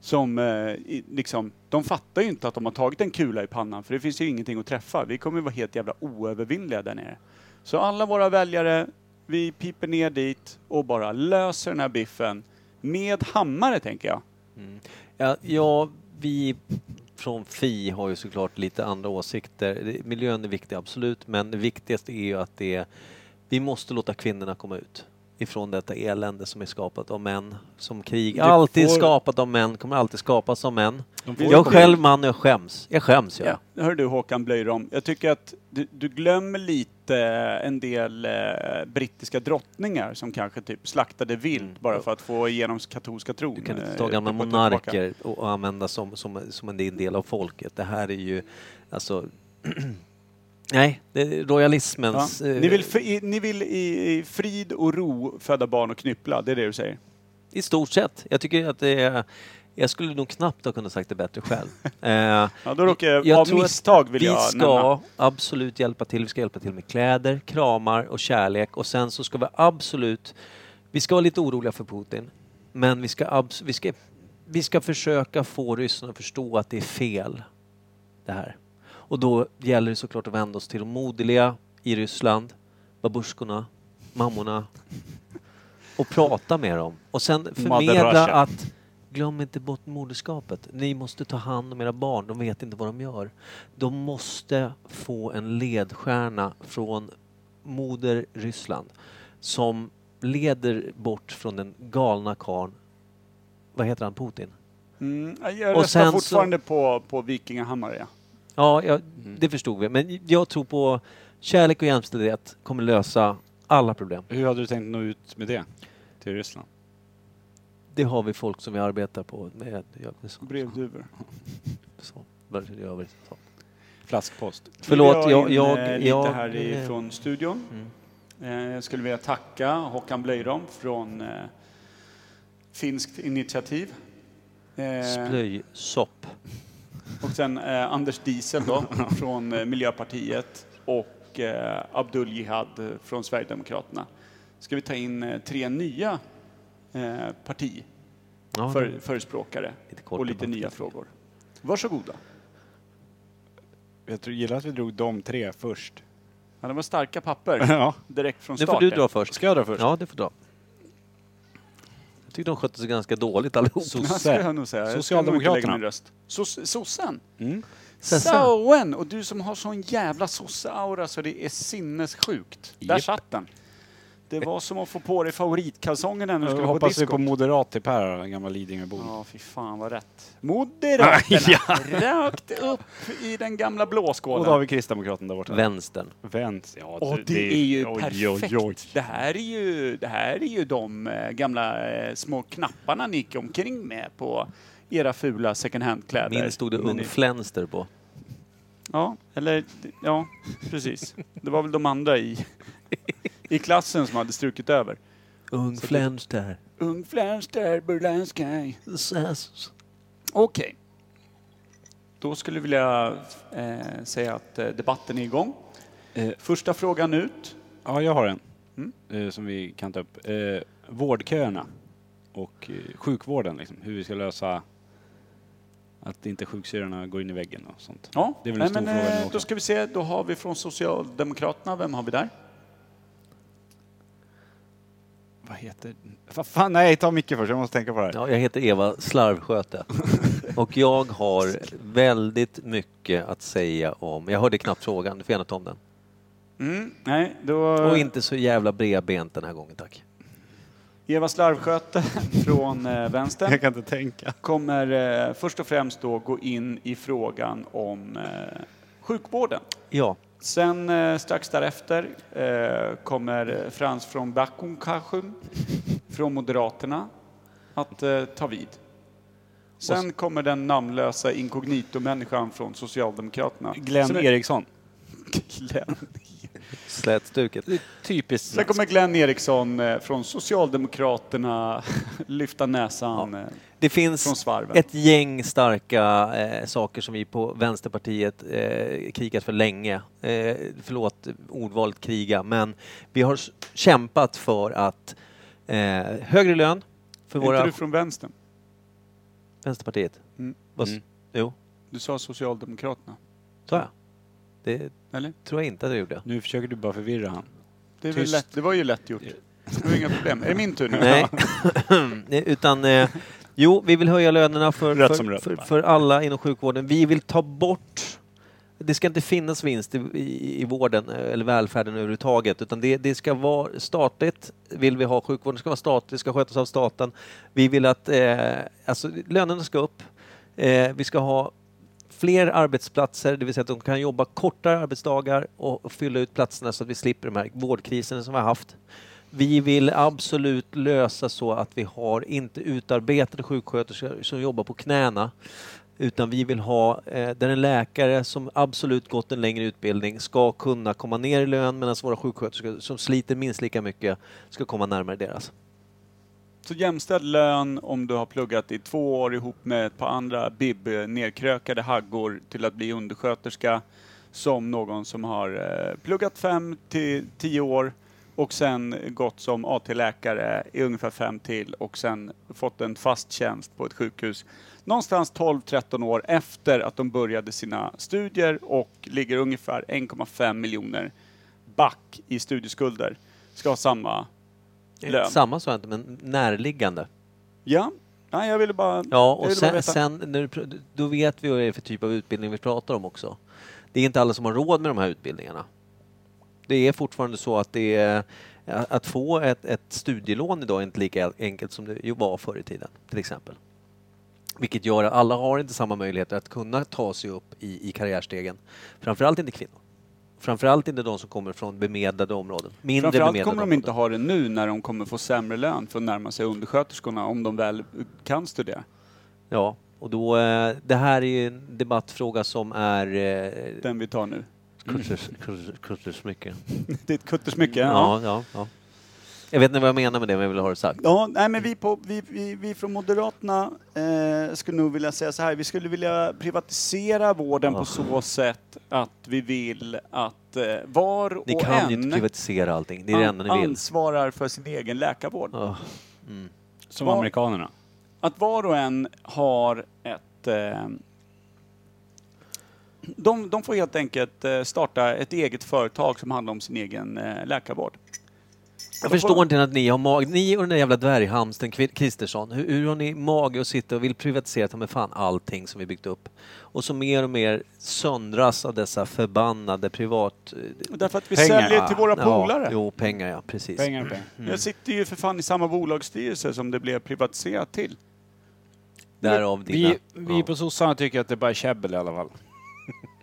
[SPEAKER 1] Som eh, i- liksom, de fattar ju inte att de har tagit en kula i pannan för det finns ju ingenting att träffa. Vi kommer ju vara helt jävla oövervinnliga där nere. Så alla våra väljare, vi piper ner dit och bara löser den här biffen med hammare tänker jag.
[SPEAKER 2] Ja, ja, vi från Fi har ju såklart lite andra åsikter. Miljön är viktig, absolut, men det viktigaste är ju att det är, vi måste låta kvinnorna komma ut ifrån detta elände som är skapat av män. Som krig
[SPEAKER 1] Det
[SPEAKER 2] alltid
[SPEAKER 1] får-
[SPEAKER 2] skapat av män, kommer alltid skapas av män. Jag är själv man och jag skäms. Jag skäms.
[SPEAKER 1] Ja, det hör du Håkan Blöjrom. Jag tycker att du, du glömmer lite en del eh, brittiska drottningar som kanske typ slaktade vilt
[SPEAKER 2] Mm.
[SPEAKER 1] bara för att få igenom katolska tron.
[SPEAKER 2] Du kan inte
[SPEAKER 1] eh,
[SPEAKER 2] ta gamla monarker och, använda som, som, som en del av folket. Det här är ju, alltså... Nej, det är
[SPEAKER 1] Ja.
[SPEAKER 2] royalismens... eh,
[SPEAKER 1] Ni vill, i, ni vill i, i frid och ro föda barn och knyppla, det är det du säger?
[SPEAKER 2] I stort sett. Jag tycker att det är... Jag skulle nog knappt ha kunnat sagt det bättre själv. Eh,
[SPEAKER 1] Ja, då råkar jag,
[SPEAKER 2] Jag
[SPEAKER 1] av misstag vill
[SPEAKER 2] vi
[SPEAKER 1] jag
[SPEAKER 2] ska
[SPEAKER 1] nämna.
[SPEAKER 2] absolut hjälpa till. Vi ska hjälpa till med kläder, kramar och kärlek. Och sen så ska vi absolut... Vi ska vara lite oroliga för Putin. Men vi ska, abs- vi ska, vi ska försöka få ryssarna att förstå att det är fel. Det här. Och då gäller det såklart att vända oss till de moderliga i Ryssland. Babusjkorna, mammorna. Och prata med dem. Och sen förmedla att glöm inte bort moderskapet. Ni måste ta hand om era barn. De vet inte vad de gör. De måste få en ledstjärna från moder Ryssland som leder bort från den galna karln. Vad heter han? Putin?
[SPEAKER 1] Mm, jag
[SPEAKER 2] Och
[SPEAKER 1] röstar
[SPEAKER 2] sen så-
[SPEAKER 1] fortfarande på, på Vikingahammare. Ja.
[SPEAKER 2] Ja, ja
[SPEAKER 1] Mm.
[SPEAKER 2] det förstod vi. Men jag tror på kärlek och jämställdhet kommer lösa alla problem.
[SPEAKER 3] Hur hade du tänkt nå ut med det till Ryssland?
[SPEAKER 2] Det har vi folk som vi arbetar på med.
[SPEAKER 1] Brevduvor.
[SPEAKER 2] så, så, gör vi. Så.
[SPEAKER 3] Flaskpost.
[SPEAKER 2] Förlåt, jag...
[SPEAKER 1] in,
[SPEAKER 2] jag,
[SPEAKER 1] eh, lite
[SPEAKER 2] jag
[SPEAKER 1] här ifrån studion.
[SPEAKER 2] Mm.
[SPEAKER 1] Eh, Jag skulle vilja tacka Håkan Blöjrom från eh, Finskt initiativ. Eh,
[SPEAKER 2] Splöjsopp.
[SPEAKER 1] och sen eh, Anders Diesel då, från eh, Miljöpartiet och eh, Abdul Jihad från Sverigedemokraterna. Ska vi ta in eh, tre nya eh, parti
[SPEAKER 2] Ja,
[SPEAKER 1] för, förespråkare och lite nya frågor. Varsågoda.
[SPEAKER 3] Jag tror, gillar att vi drog de tre först.
[SPEAKER 1] Ja, det var starka papper
[SPEAKER 3] ja.
[SPEAKER 1] direkt från
[SPEAKER 2] Nu
[SPEAKER 1] start.
[SPEAKER 2] får du dra först.
[SPEAKER 3] Ska jag dra först?
[SPEAKER 2] Ja, det får du dra. Jag tyckte de skötte sig ganska dåligt allihop.
[SPEAKER 1] Lägga
[SPEAKER 3] Socialdemokraterna.
[SPEAKER 1] Sossen?
[SPEAKER 3] Mm.
[SPEAKER 1] Soen! Och du som har sån jävla sosse-aura så det är sinnessjukt. Där satt den. Det var som att få på dig favoritkalsongerna när du
[SPEAKER 3] Jag
[SPEAKER 1] skulle på
[SPEAKER 3] hoppas vi
[SPEAKER 1] disco.
[SPEAKER 3] på moderat till Per, en gammal Lidingöbo.
[SPEAKER 1] Ja, fy fan vad rätt. Moderaterna! Rakt upp i den gamla
[SPEAKER 3] Och då har
[SPEAKER 1] blåskålen.
[SPEAKER 3] vi Kristdemokraterna där borta.
[SPEAKER 2] Vänstern.
[SPEAKER 3] Vänt. Ja,
[SPEAKER 1] Och det är ju
[SPEAKER 3] oj,
[SPEAKER 1] perfekt.
[SPEAKER 3] Oj, oj.
[SPEAKER 1] Det, här är ju, det här är ju de eh, gamla eh, små knapparna ni gick omkring med på era fula second hand-kläder.
[SPEAKER 2] Min stod det Ung Flänster på.
[SPEAKER 1] Ja, eller ja, precis. Det var väl de andra i, i klassen som hade strukit över.
[SPEAKER 2] Ung Flänster.
[SPEAKER 1] Ung Flänster.
[SPEAKER 2] Sass.
[SPEAKER 1] Okej. Då skulle jag vilja eh, säga att eh, debatten är igång.
[SPEAKER 3] Eh,
[SPEAKER 1] Första frågan ut.
[SPEAKER 3] Ja, jag har en.
[SPEAKER 1] Mm.
[SPEAKER 3] Eh, som vi kan ta upp. Eh, vårdköerna och eh, sjukvården. Liksom. Hur vi ska lösa att inte sjuksyrrorna går in i väggen och sånt.
[SPEAKER 1] Ja,
[SPEAKER 3] Det är väl en
[SPEAKER 1] nej,
[SPEAKER 3] stor
[SPEAKER 1] men,
[SPEAKER 3] fråga
[SPEAKER 1] eh,
[SPEAKER 3] också.
[SPEAKER 1] Då ska vi se, då har vi från Socialdemokraterna, vem har vi där?
[SPEAKER 3] Vad heter... Vad fan, nej, ta Micke först. Jag måste tänka på det här.
[SPEAKER 2] Ja, jag heter Eva Slarvsköte. Och jag har väldigt mycket att säga om... Jag hörde knappt frågan, du får gärna ta om den.
[SPEAKER 1] Mm, nej, då...
[SPEAKER 2] Och inte så jävla bredbent den här gången, tack.
[SPEAKER 1] Eva Slarvsköte från eh, vänstern.
[SPEAKER 3] Jag kan inte tänka.
[SPEAKER 1] kommer eh, först och främst då gå in i frågan om eh, sjukvården.
[SPEAKER 2] Ja,
[SPEAKER 1] Sen eh, strax därefter eh, kommer Frans från Backunkasjun från Moderaterna att eh, ta vid. Sen kommer den namnlösa inkognito-människan från Socialdemokraterna.
[SPEAKER 3] Glenn
[SPEAKER 1] är-
[SPEAKER 3] Eriksson.
[SPEAKER 1] Glenn.
[SPEAKER 2] Slätstuket.
[SPEAKER 3] Typiskt
[SPEAKER 1] Sen kommer Glenn Eriksson eh, från Socialdemokraterna lyfta näsan eh,
[SPEAKER 2] Det finns ett gäng starka eh, saker som vi på Vänsterpartiet eh, krigat för länge. Eh, förlåt ordvalet kriga, men vi har kämpat för att eh, högre lön för
[SPEAKER 1] Är inte
[SPEAKER 2] våra...
[SPEAKER 1] du från vänstern?
[SPEAKER 2] Vänsterpartiet?
[SPEAKER 1] Mm.
[SPEAKER 2] Vad
[SPEAKER 3] Mm.
[SPEAKER 2] Jo,
[SPEAKER 1] Du sa Socialdemokraterna,
[SPEAKER 2] sa jag? Det
[SPEAKER 1] eller?
[SPEAKER 2] tror jag inte att jag gjorde.
[SPEAKER 3] Nu försöker du bara förvirra han.
[SPEAKER 1] Det, är väl
[SPEAKER 3] Tyst.
[SPEAKER 1] lätt, det var ju lätt gjort. Det var inga problem. Är det min tur nu?
[SPEAKER 2] Nej, Nej, utan eh, jo, vi vill höja lönerna för,
[SPEAKER 3] Rätt som
[SPEAKER 2] för, för, för alla inom sjukvården. Vi vill ta bort det ska inte finnas vinst i, i, i vården eh, eller välfärden överhuvudtaget utan det, det ska vara statligt. Vill vi ha sjukvården ska vara statligt, det ska skötas av staten. Vi vill att eh, alltså, lönerna ska upp. Eh, vi ska ha fler arbetsplatser, det vill säga att de kan jobba kortare arbetsdagar och, och fylla ut platserna så att vi slipper de här vårdkriserna som vi har haft. Vi vill absolut lösa så att vi har inte utarbetade sjuksköterskor som jobbar på knäna. Utan vi vill ha eh, där en läkare som absolut gått en längre utbildning ska kunna komma ner i lön medan våra sjuksköterskor som sliter minst lika mycket ska komma närmare deras.
[SPEAKER 1] Så jämställd lön om du har pluggat i två år ihop med ett par andra bib nerkrökade haggor till att bli undersköterska som någon som har eh, pluggat fem till tio år och sen gått som AT-läkare i ungefär fem till och sen fått en fast tjänst på ett sjukhus. Någonstans 12-13 år efter att de började sina studier och ligger ungefär 1,5 miljoner back i studieskulder. Ska ha samma lön.
[SPEAKER 2] Samma sa jag inte, men närliggande.
[SPEAKER 1] Ja, Nej, jag ville bara...
[SPEAKER 2] Ja,
[SPEAKER 1] jag
[SPEAKER 2] och
[SPEAKER 1] ville bara
[SPEAKER 2] sen,
[SPEAKER 1] veta.
[SPEAKER 2] sen när du, då vet vi vad det är för typ av utbildning vi pratar om också. Det är inte alla som har råd med de här utbildningarna. Det är fortfarande så att det är, att få ett, ett studielån idag är inte lika enkelt som det var förr i tiden, till exempel. Vilket gör att alla har inte samma möjligheter att kunna ta sig upp i, i karriärstegen. Framförallt inte kvinnor. Framförallt inte de som kommer från bemedlade områden. Mindre
[SPEAKER 1] Framförallt
[SPEAKER 2] bemedlade
[SPEAKER 1] kommer de
[SPEAKER 2] områden.
[SPEAKER 1] inte ha det nu när de kommer få sämre lön för att närma sig undersköterskorna om de väl kan studera.
[SPEAKER 2] Ja, och då, eh, det här är ju en debattfråga som är eh,
[SPEAKER 1] Den vi tar nu.
[SPEAKER 2] kutters- kutters- kuttersmycke.
[SPEAKER 1] Det är ett kuttersmycke. Ja.
[SPEAKER 2] Ja, ja, ja. Jag vet inte vad jag menar med det, men jag vill ha det sagt.
[SPEAKER 1] Ja, nej men vi, på, vi, vi, vi från Moderaterna eh, skulle nog vilja säga så här. Vi skulle vilja privatisera vården
[SPEAKER 2] Ah.
[SPEAKER 1] på så sätt att vi vill att eh, var och
[SPEAKER 2] Ni kan ju inte
[SPEAKER 1] en
[SPEAKER 2] privatisera allting. Det är det enda ni vill.
[SPEAKER 1] ansvarar för sin egen läkarvård.
[SPEAKER 2] Åh, mm.
[SPEAKER 3] Som
[SPEAKER 1] Vad-
[SPEAKER 3] amerikanerna.
[SPEAKER 1] Att var och en har ett... Eh, de, de får helt enkelt eh, starta ett eget företag som handlar om sin egen eh, läkarvård.
[SPEAKER 2] Jag förstår inte att ni har mag... Ni och den där jävla dvärghamsten Kvi- Kristersson, hur, hur har ni mage att sitta och vill privatisera ta med fan allting som vi byggt upp? Och så mer och mer söndras av dessa förbannade privat...
[SPEAKER 1] Därför att vi
[SPEAKER 3] Pengar.
[SPEAKER 1] säljer till våra
[SPEAKER 2] Ja,
[SPEAKER 1] polare.
[SPEAKER 2] Jo, pengar ja, precis.
[SPEAKER 3] Pengar pengar.
[SPEAKER 1] Jag sitter ju för fan i samma bolagsstyrelse som det blev privatiserat till.
[SPEAKER 2] Därav dina...
[SPEAKER 3] Vi, vi
[SPEAKER 2] ja.
[SPEAKER 3] på sossarna tycker att det är bara käbbel i alla fall.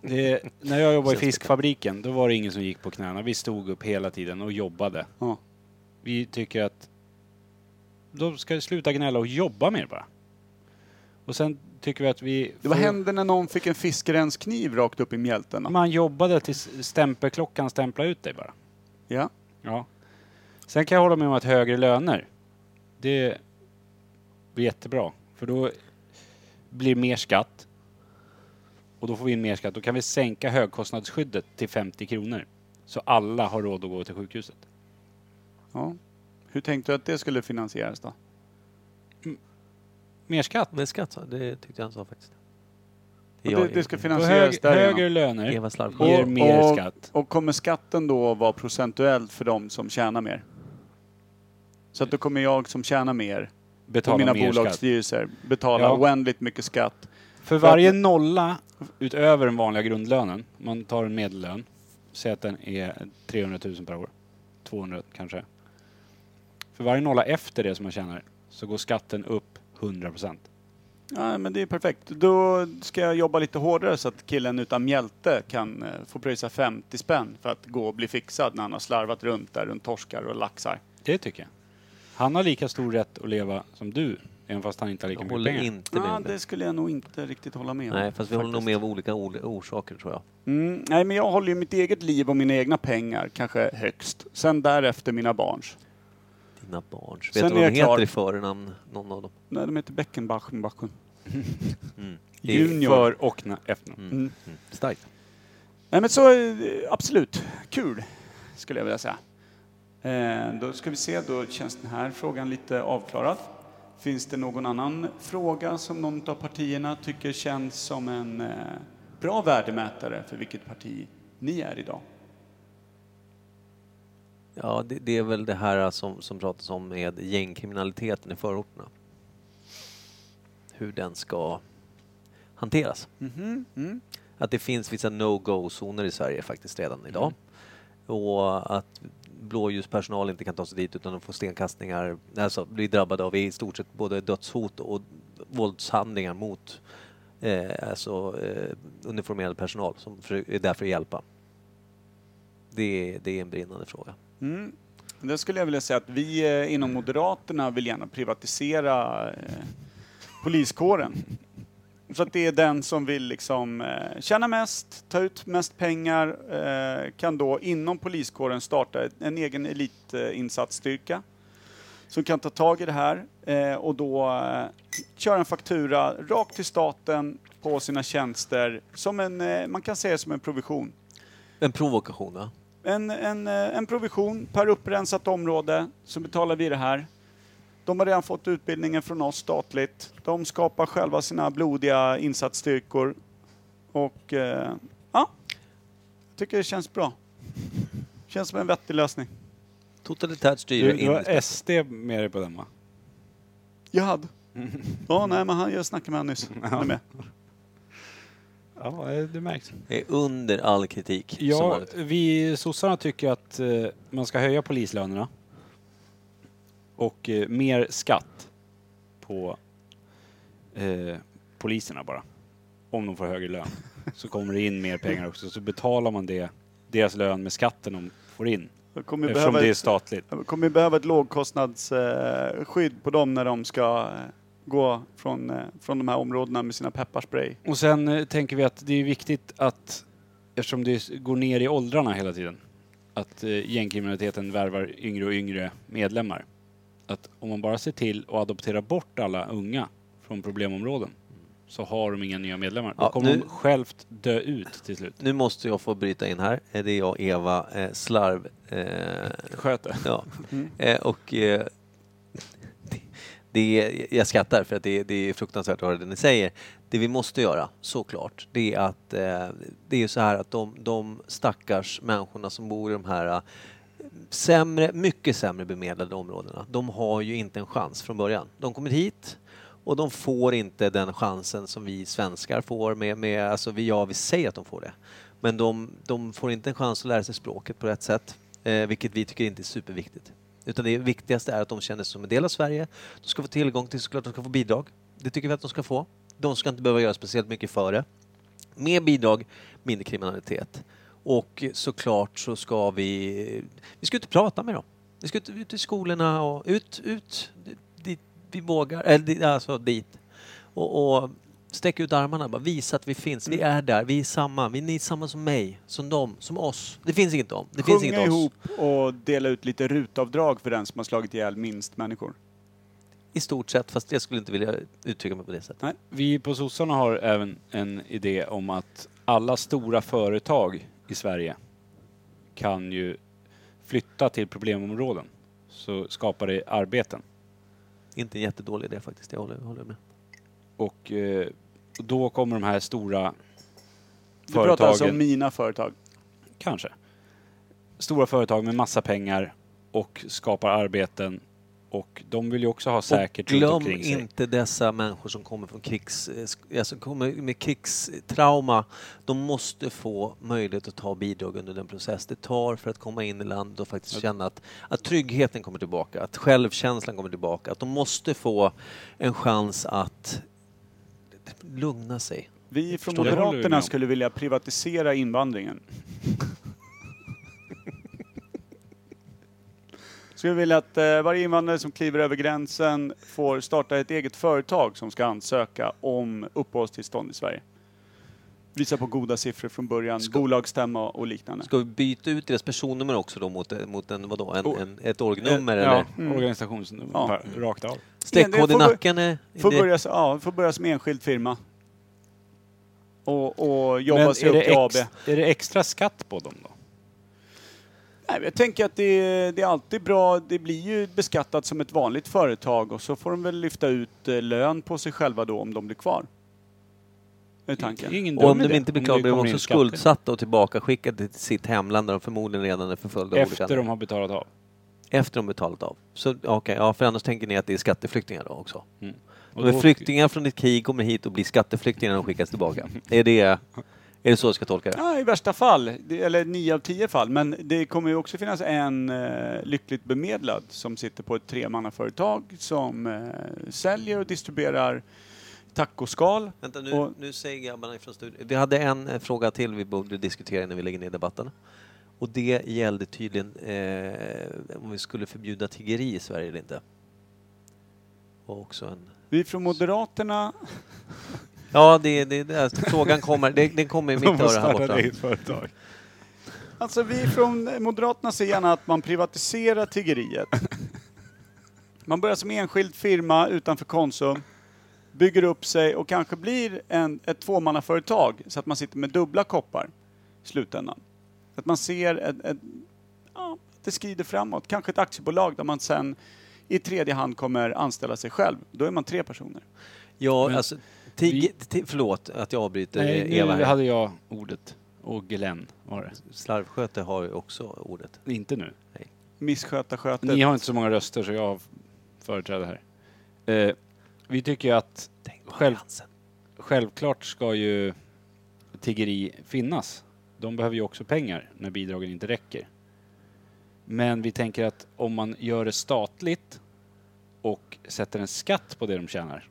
[SPEAKER 3] Det, när jag jobbade i fiskfabriken, då var det ingen som gick på knäna. Vi stod upp hela tiden och jobbade.
[SPEAKER 1] Ja.
[SPEAKER 3] Vi tycker att de ska sluta gnälla och jobba mer bara. Och sen tycker vi att vi...
[SPEAKER 1] Det vad
[SPEAKER 3] får-
[SPEAKER 1] hände när någon fick en fiskerenskniv rakt upp i mjälten?
[SPEAKER 3] Man jobbade tills stämpelklockan stämpla ut dig bara.
[SPEAKER 1] Ja.
[SPEAKER 3] Ja. Sen kan jag hålla med om att högre löner, det blir jättebra. För då blir mer skatt. Och då får vi in mer skatt. Då kan vi sänka högkostnadsskyddet till 50 kronor. Så alla har råd att gå till sjukhuset.
[SPEAKER 1] Ja. Hur tänkte du att det skulle finansieras då?
[SPEAKER 3] Mer skatt.
[SPEAKER 2] Med skatt, sa- det tyckte jag han sa faktiskt.
[SPEAKER 1] Och
[SPEAKER 2] Jag-
[SPEAKER 1] det, det ska finansieras
[SPEAKER 3] hög,
[SPEAKER 1] därigenom.
[SPEAKER 3] högre löner
[SPEAKER 2] Eva Slarv.
[SPEAKER 3] ger
[SPEAKER 1] Och-
[SPEAKER 3] mer
[SPEAKER 1] och-
[SPEAKER 3] skatt.
[SPEAKER 1] Och kommer skatten då vara procentuellt för de som tjänar mer? Så att då kommer jag som tjänar mer på
[SPEAKER 3] Betala
[SPEAKER 1] mina
[SPEAKER 3] mer skatt.
[SPEAKER 1] bolagsstyrelser betala
[SPEAKER 3] Ja.
[SPEAKER 1] oändligt mycket skatt.
[SPEAKER 3] För varje nolla utöver den vanliga grundlönen, man tar en medellön, säg att den är 300 000 per år, 200 kanske. För varje nolla efter det som man tjänar så går skatten upp 100 procent.
[SPEAKER 1] Ja, men det är perfekt. Då ska jag jobba lite hårdare så att killen utan mjälte kan eh, få pröjsa 50 spänn för att gå och bli fixad när han har slarvat runt där runt torskar och laxar.
[SPEAKER 3] Det tycker jag. Han har lika stor rätt att leva som du Även fast han inte har lika
[SPEAKER 2] Jag
[SPEAKER 3] mycket
[SPEAKER 2] håller
[SPEAKER 3] pengar.
[SPEAKER 2] inte med
[SPEAKER 1] Ja,
[SPEAKER 2] om det.
[SPEAKER 1] det skulle jag nog inte riktigt hålla med om.
[SPEAKER 2] Nej, fast vi håller nog med av olika ol- orsaker tror jag.
[SPEAKER 1] Mm, nej, men jag håller ju mitt eget liv och mina egna pengar kanske högst. Sen därefter mina barns.
[SPEAKER 2] Dina barns. Vet
[SPEAKER 1] Sen
[SPEAKER 2] du vad
[SPEAKER 1] är
[SPEAKER 2] de
[SPEAKER 1] jag klar.
[SPEAKER 2] heter i förnamn, någon av dem?
[SPEAKER 1] Nej, de heter Beckenbachen. Bachen.
[SPEAKER 2] Mm.
[SPEAKER 1] Junior.
[SPEAKER 3] För och na- efternamn.
[SPEAKER 2] Mm.
[SPEAKER 1] Mm.
[SPEAKER 2] Mm. Starkt.
[SPEAKER 1] Nej, men så eh, absolut. Kul, skulle jag vilja säga. Eh, då ska vi se, då känns den här frågan lite avklarad. Finns det någon annan fråga som någon av partierna tycker känns som en eh, bra värdemätare för vilket parti ni är idag?
[SPEAKER 2] Ja, det, det är väl det här som, som pratas om med gängkriminaliteten i förorterna. Hur den ska hanteras.
[SPEAKER 1] Mhm, mm.
[SPEAKER 2] Att det finns vissa no-go-zoner i Sverige faktiskt redan idag. Och att blåljuspersonal inte kan ta sig dit utan de får stenkastningar, alltså blir drabbade av i stort sett både dödshot och våldshandlingar mot eh, alltså, eh, uniformerad personal som är där för att hjälpa. Det, det är en brinnande fråga.
[SPEAKER 1] Mm. Det skulle jag vilja säga att vi eh, inom Moderaterna vill gärna privatisera eh, poliskåren. Så att det är den som vill liksom eh, tjäna mest, ta ut mest pengar, eh, kan då inom poliskåren starta en egen elitinsatsstyrka som kan ta tag i det här eh, och då eh, köra en faktura rakt till staten på sina tjänster som en, eh, man kan säga som en provision.
[SPEAKER 2] En provokation va?
[SPEAKER 1] En, en, eh, en provision per upprensat område, så betalar vi det här. De har redan fått utbildningen från oss statligt. De skapar själva sina blodiga insatsstyrkor. Och eh, ja, jag tycker det känns bra. Känns som en vettig lösning.
[SPEAKER 2] Totalitärt styre
[SPEAKER 3] Du, du har. SD med dig på den va?
[SPEAKER 1] Jag hade. Ja, nej, men han, jag snackade med honom nyss. Han är med.
[SPEAKER 3] Ja, eh, det märks.
[SPEAKER 2] Det är under all kritik. som
[SPEAKER 3] Ja,
[SPEAKER 2] vanligt.
[SPEAKER 3] vi sossarna tycker att eh, man ska höja polislönerna. Och eh, mer skatt på eh, poliserna bara. Om de får högre lön. Så kommer det in mer pengar också. Så betalar man det, deras lön med skatten de får in.
[SPEAKER 1] Jag kommer ju
[SPEAKER 3] Eftersom
[SPEAKER 1] behöva,
[SPEAKER 3] det är
[SPEAKER 1] ett,
[SPEAKER 3] statligt.
[SPEAKER 1] jag kommer ju behöva ett lågkostnadsskydd på dem när de ska eh, gå från, eh, från de här områdena med sina pepparspray.
[SPEAKER 3] Och sen eh, tänker vi att det är viktigt att, eftersom det går ner i åldrarna hela tiden, att eh, gängkriminaliteten värvar yngre och yngre medlemmar. Att om man bara ser till att adoptera bort alla unga från problemområden så har de inga nya medlemmar. Då
[SPEAKER 2] Ja,
[SPEAKER 3] kommer
[SPEAKER 2] nu-
[SPEAKER 3] de självt dö ut till slut.
[SPEAKER 2] Nu måste jag få bryta in här. Det är jag, Eva eh, Slarv. Eh,
[SPEAKER 3] Sköter.
[SPEAKER 2] ja.
[SPEAKER 1] Mm.
[SPEAKER 2] eh, och eh, det, är, jag skrattar för att det, det är fruktansvärt att höra det ni säger. Det vi måste göra, såklart, det är att eh, det är så här att de, de stackars människorna som bor i de här eh, sämre, mycket sämre bemedlade områdena, de har ju inte en chans från början. De kommer hit och de får inte den chansen som vi svenskar får med, med alltså vi, ja vi säger att de får det. Men de, de får inte en chans att lära sig språket på rätt sätt, eh, vilket vi tycker inte är superviktigt. Utan det viktigaste är att de känner sig som en del av Sverige. De ska få tillgång till, såklart de ska få bidrag. Det tycker vi att de ska få. De ska inte behöva göra speciellt mycket för det. Mer bidrag, mindre kriminalitet. Och såklart så ska vi... Vi ska ut och prata med dem. Vi ska ut, ut i skolorna och ut, ut dit vi vågar, eller alltså dit. Och, och sträcka ut armarna bara, visa att vi finns. Vi är där, vi är samma. Vi ni är samma som mig, som dem, som oss. Det finns inget dem. Det finns
[SPEAKER 1] Sjunga
[SPEAKER 2] inget oss.
[SPEAKER 1] ihop och dela ut lite rutavdrag för den som har slagit ihjäl minst människor.
[SPEAKER 2] I stort sett, fast jag skulle inte vilja uttrycka mig på det sättet.
[SPEAKER 3] Vi på sossarna har även en idé om att alla stora företag i Sverige kan ju flytta till problemområden. Så skapar det arbeten.
[SPEAKER 2] Inte en jättedålig idé faktiskt, jag håller, håller med.
[SPEAKER 3] Och eh, då kommer de här stora
[SPEAKER 1] Du pratar alltså
[SPEAKER 3] företagen,
[SPEAKER 1] om mina företag.
[SPEAKER 3] kanske, stora företag med massa pengar och skapar arbeten. Och de vill ju också ha säkert
[SPEAKER 2] och
[SPEAKER 3] runt
[SPEAKER 2] glöm
[SPEAKER 3] omkring sig.
[SPEAKER 2] inte dessa människor som kommer från krigs, eh, sk- alltså kommer med krigstrauma. De måste få möjlighet att ta bidrag under den process det tar för att komma in i landet och faktiskt känna att, att tryggheten kommer tillbaka, att självkänslan kommer tillbaka, att de måste få en chans att lugna sig.
[SPEAKER 1] Vi från
[SPEAKER 3] Förstår
[SPEAKER 1] Moderaterna skulle vilja privatisera invandringen. Skulle vilja att eh, varje invandrare som kliver över gränsen får starta ett eget företag som ska ansöka om uppehållstillstånd i Sverige. Visa på goda siffror från början, bolagsstämma och liknande.
[SPEAKER 2] Ska vi byta ut deras personnummer också då mot, mot en, vadå, en,
[SPEAKER 3] Oh.
[SPEAKER 2] en, ett orgnummer
[SPEAKER 3] ja,
[SPEAKER 2] eller?
[SPEAKER 1] Mm.
[SPEAKER 3] organisationsnummer,
[SPEAKER 1] Ja.
[SPEAKER 3] rakt av.
[SPEAKER 2] Streckkod i nacken är...
[SPEAKER 1] Får
[SPEAKER 2] det-
[SPEAKER 1] börja, ja, får börja som enskild firma. Och, och jobba
[SPEAKER 3] Men
[SPEAKER 1] sig upp
[SPEAKER 3] det,
[SPEAKER 1] till AB.
[SPEAKER 3] är det extra skatt på dem då?
[SPEAKER 1] Nej, jag tänker att det är, det är alltid bra. Det blir ju beskattat som ett vanligt företag och så får de väl lyfta ut eh, lön på sig själva då om de blir kvar. Är tanken.
[SPEAKER 2] Och om de inte blir klara blir de också skuldsatta och tillbakaskickade till sitt hemland där de förmodligen redan är förföljda
[SPEAKER 3] Efter de har betalat av.
[SPEAKER 2] Efter de betalat av. Så okej, ja för annars tänker ni att det är skatteflyktingar då också?
[SPEAKER 3] Mm. Och
[SPEAKER 2] De är
[SPEAKER 3] då-
[SPEAKER 2] flyktingar från ett krig, kommer hit och blir skatteflyktingar när de skickas tillbaka. Är det, är det så jag ska tolka det?
[SPEAKER 1] Ja, i värsta fall. Det, eller nio av tio fall. Men det kommer ju också finnas en eh, lyckligt bemedlad som sitter på ett tremannaföretag som eh, säljer och distribuerar tacoskal.
[SPEAKER 2] Vänta nu,
[SPEAKER 1] Och-
[SPEAKER 2] nu säger grabbarna ifrån studion. Vi hade en eh, fråga till vi borde diskutera innan vi lägger ner debatten. Och det gällde tydligen eh, om vi skulle förbjuda tiggeri i Sverige eller inte. Och också en...
[SPEAKER 1] Vi från Moderaterna
[SPEAKER 2] Ja, det, det, det, alltså, frågan kommer, det, den kommer i mitt öra här borta.
[SPEAKER 3] eget företag.
[SPEAKER 1] Alltså vi från Moderaterna ser gärna att man privatiserar tiggeriet. Man börjar som enskild firma utanför Konsum, bygger upp sig och kanske blir en, ett tvåmannaföretag så att man sitter med dubbla koppar i slutändan. Att man ser ett, ett, ja, att det skrider framåt. Kanske ett aktiebolag där man sen i tredje hand kommer anställa sig själv. Då är man tre personer.
[SPEAKER 2] Ja,
[SPEAKER 3] Men
[SPEAKER 2] alltså, tig, ti- förlåt att jag avbryter
[SPEAKER 3] Nej,
[SPEAKER 2] Eva
[SPEAKER 3] nu hade jag ordet. Och Glenn var det.
[SPEAKER 2] Slarvsköte har ju också ordet.
[SPEAKER 3] Inte nu.
[SPEAKER 1] Missköta skötet.
[SPEAKER 3] Ni har inte så många röster så jag företräder här. Eh, vi tycker ju att Själv- självklart ska ju tiggeri finnas. De behöver ju också pengar när bidragen inte räcker. Men vi tänker att om man gör det statligt och sätter en skatt på det de tjänar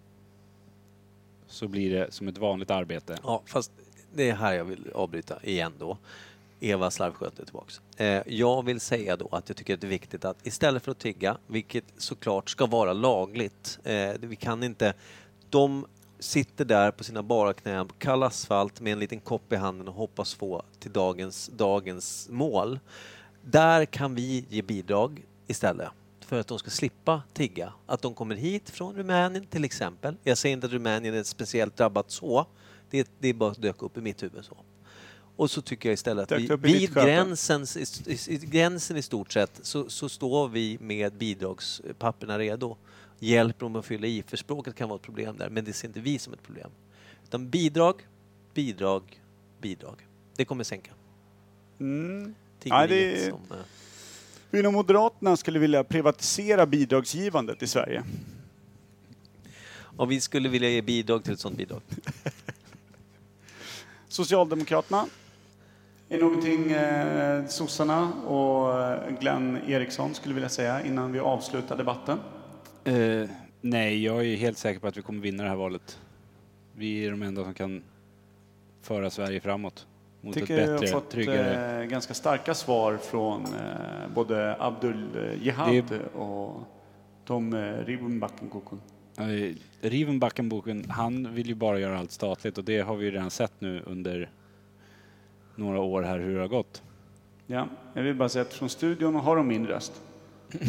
[SPEAKER 3] så blir det som ett vanligt arbete.
[SPEAKER 2] Ja, fast det är här jag vill avbryta igen då. Eva Slarvsköter tillbaks. Eh, jag vill säga då att jag tycker att det är viktigt att istället för att tigga, vilket såklart ska vara lagligt, eh, vi kan inte... De sitter där på sina bara knän på kall asfalt med en liten kopp i handen och hoppas få till dagens, dagens mål. Där kan vi ge bidrag istället för att de ska slippa tigga. Att de kommer hit från Rumänien till exempel. Jag säger inte att Rumänien är speciellt drabbat så. Det, det bara dök upp i mitt huvud så. Och så tycker jag istället att vi, vid gränsen, i, i, gränsen i stort sett så, så står vi med bidragspapperna redo. Hjälper dem att fylla i, för språket kan vara ett problem där, men det ser inte vi som ett problem. Utan bidrag, bidrag, bidrag. Det kommer sänka
[SPEAKER 1] Mm. Nej, det
[SPEAKER 2] som, eh,
[SPEAKER 1] Vi inom Moderaterna skulle vilja privatisera bidragsgivandet i Sverige.
[SPEAKER 2] och vi skulle vilja ge bidrag till ett sånt bidrag.
[SPEAKER 1] Socialdemokraterna är någonting eh, sossarna och eh, Glenn Eriksson skulle vilja säga innan vi avslutar debatten.
[SPEAKER 3] Eh, nej, jag är helt säker på att vi kommer vinna det här valet. Vi är de enda som kan föra Sverige framåt. Mot
[SPEAKER 1] tycker
[SPEAKER 3] ett
[SPEAKER 1] jag har
[SPEAKER 3] bättre,
[SPEAKER 1] fått
[SPEAKER 3] tryggare...
[SPEAKER 1] eh, ganska starka svar från eh, både Abdul eh, Jihad
[SPEAKER 3] Det
[SPEAKER 1] och Tom eh, Ribbenbackenkokon.
[SPEAKER 3] Eh, Riven Backenboken, han vill ju bara göra allt statligt och det har vi ju redan sett nu under några år här hur det har gått.
[SPEAKER 1] Ja, jag vill bara säga att från studion har de min röst.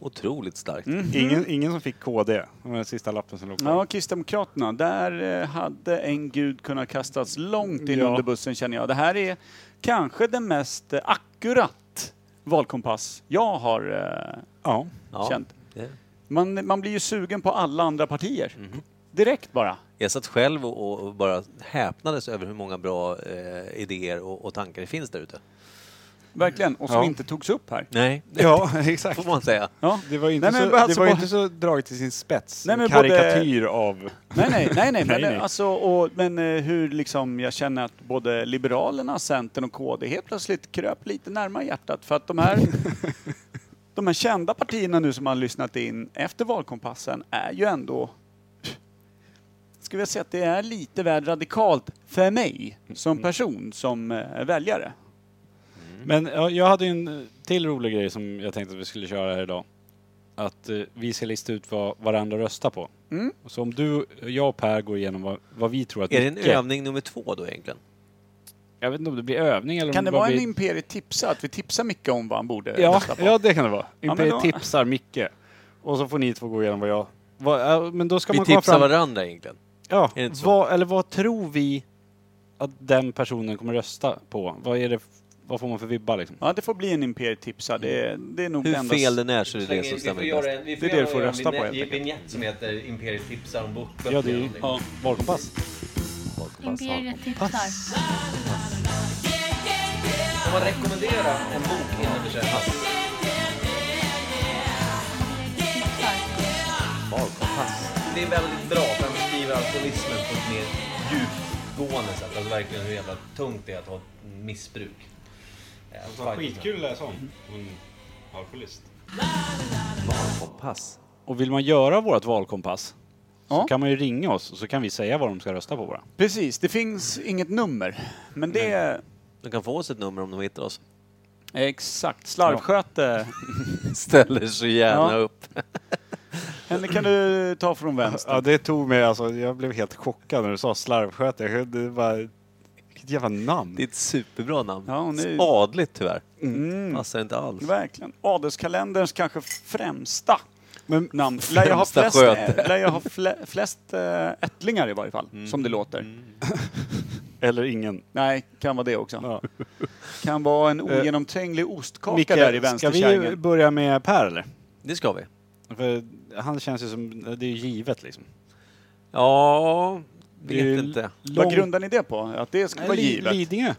[SPEAKER 2] Otroligt starkt.
[SPEAKER 3] Ingen, ingen som fick KD, den sista lappen som låg kvar.
[SPEAKER 1] Ja, Kristdemokraterna, där eh, hade en gud kunnat kastas långt in
[SPEAKER 3] Ja.
[SPEAKER 1] under bussen känner jag. Det här är kanske den mest eh, akkurat valkompass jag har eh,
[SPEAKER 3] Ja.
[SPEAKER 2] Ja,
[SPEAKER 1] känt.
[SPEAKER 2] det-
[SPEAKER 1] Man, man blir ju sugen på alla andra partier.
[SPEAKER 3] Mhm.
[SPEAKER 1] Direkt bara.
[SPEAKER 2] Jag satt själv och, och bara häpnades över hur många bra eh, idéer och, och tankar det finns där ute.
[SPEAKER 1] Verkligen. Och som
[SPEAKER 3] Ja.
[SPEAKER 1] inte togs upp här.
[SPEAKER 2] Nej,
[SPEAKER 3] Ja, exakt.
[SPEAKER 2] får man säga.
[SPEAKER 1] Ja.
[SPEAKER 3] Det var inte,
[SPEAKER 1] Nej, men
[SPEAKER 3] så,
[SPEAKER 1] alltså
[SPEAKER 3] det var
[SPEAKER 1] bara-
[SPEAKER 3] inte så draget till sin spets.
[SPEAKER 1] Nej,
[SPEAKER 3] En
[SPEAKER 1] men både-
[SPEAKER 3] Karikatyr av...
[SPEAKER 1] Nej, nej, nej, nej, men,
[SPEAKER 3] Nej, nej.
[SPEAKER 1] Alltså, och, men eh, hur liksom jag känner att både Liberalerna, Centern och KD helt plötsligt kröp lite närmare hjärtat för att de här de här kända partierna nu som har lyssnat in efter valkompassen är ju ändå skulle jag säga att det är lite väl radikalt för mig
[SPEAKER 3] Mm.
[SPEAKER 1] som person, som eh, väljare.
[SPEAKER 3] Men ja, jag hade ju en eh, till rolig grej som jag tänkte att vi skulle köra här idag. Att eh, vi ska lista ut vad varandra röstar på.
[SPEAKER 1] Mm.
[SPEAKER 3] Så om du, jag och Per går igenom vad, vad vi tror att
[SPEAKER 2] Är det en
[SPEAKER 3] Micke-
[SPEAKER 2] övning nummer två då egentligen?
[SPEAKER 3] Jag vet inte om det blir övning eller
[SPEAKER 1] Kan
[SPEAKER 3] om
[SPEAKER 1] det
[SPEAKER 3] bara
[SPEAKER 1] vara en
[SPEAKER 3] blir...
[SPEAKER 1] Imperiet tipsa? Att vi tipsar mycket om vad han borde
[SPEAKER 3] Ja,
[SPEAKER 1] rösta på?
[SPEAKER 3] ja, det kan det vara. Imperiet
[SPEAKER 1] då-
[SPEAKER 3] tipsar Micke. Och så får ni två gå igenom vad jag... Vad, ja, men då ska
[SPEAKER 2] Vi
[SPEAKER 3] man
[SPEAKER 2] tipsar
[SPEAKER 3] fram...
[SPEAKER 2] varandra egentligen.
[SPEAKER 3] Ja,
[SPEAKER 2] det
[SPEAKER 3] vad, eller vad tror vi att den personen kommer rösta på? Vad är det, vad får man för vibbar liksom?
[SPEAKER 1] Ja, det får bli en Imperiet tipsa. Det, är- det är nog
[SPEAKER 2] Hur
[SPEAKER 1] det enda...
[SPEAKER 2] fel den är så är det det som stämmer bäst.
[SPEAKER 5] en, vi
[SPEAKER 1] Det är det du får
[SPEAKER 5] göra
[SPEAKER 1] rösta på,
[SPEAKER 5] en
[SPEAKER 1] helt enkelt.
[SPEAKER 5] vignett som heter Imperiet tipsar om bok.
[SPEAKER 3] Ja, det är ju
[SPEAKER 1] Ja.
[SPEAKER 3] valkompass.
[SPEAKER 6] Imperiet tipsar.
[SPEAKER 5] Om man rekommenderar en bok innan du köper
[SPEAKER 6] Tipsar.
[SPEAKER 2] Valkompass.
[SPEAKER 5] Det är väldigt bra för han beskriver alkoholismen på ett mer djupgående sätt. Alltså verkligen hur jävla tungt det är att ha ett missbruk. Ja, fight.
[SPEAKER 3] att läsa om. Alkoholist.
[SPEAKER 2] Valkompass.
[SPEAKER 3] Och vill man göra vårt valkompass så
[SPEAKER 1] Ja.
[SPEAKER 3] kan man ju ringa oss och så kan vi säga vad de ska rösta på bara.
[SPEAKER 1] Precis, det finns inget nummer. Men det
[SPEAKER 2] De kan få oss ett nummer om de hittar oss.
[SPEAKER 1] exakt. Slarvsköte.
[SPEAKER 2] Ställer så gärna
[SPEAKER 1] Ja.
[SPEAKER 2] upp.
[SPEAKER 1] Henne kan du ta från vänster.
[SPEAKER 3] Ja, det tog mig alltså. Jag blev helt chockad när du sa slarvsköte. Jag- Det var... Vilket jävla namn.
[SPEAKER 2] Det är ett superbra namn.
[SPEAKER 1] Ja, är-
[SPEAKER 2] Adligt tyvärr.
[SPEAKER 1] Mm,
[SPEAKER 2] Passar inte alls.
[SPEAKER 1] verkligen. Adelskalenderns kanske främsta
[SPEAKER 3] Men
[SPEAKER 1] namn. Lär jag ha flest,
[SPEAKER 2] sköte.
[SPEAKER 1] lär jag ha flest äh, ättlingar i varje fall, som det låter.
[SPEAKER 3] Eller ingen.
[SPEAKER 1] Nej, kan vara det också.
[SPEAKER 3] Ja.
[SPEAKER 1] Kan vara en ogenomtränglig ostkaka
[SPEAKER 3] Micke,
[SPEAKER 1] där i
[SPEAKER 3] ska vi
[SPEAKER 1] vänsterkärringen.
[SPEAKER 3] börja med Per eller?
[SPEAKER 2] Det ska vi.
[SPEAKER 3] För han känns ju som, det är ju givet liksom.
[SPEAKER 2] Ja, vet inte.
[SPEAKER 1] Vad
[SPEAKER 3] lång-
[SPEAKER 1] grundar ni det på? Att det ska vara givet?
[SPEAKER 3] Lidingö.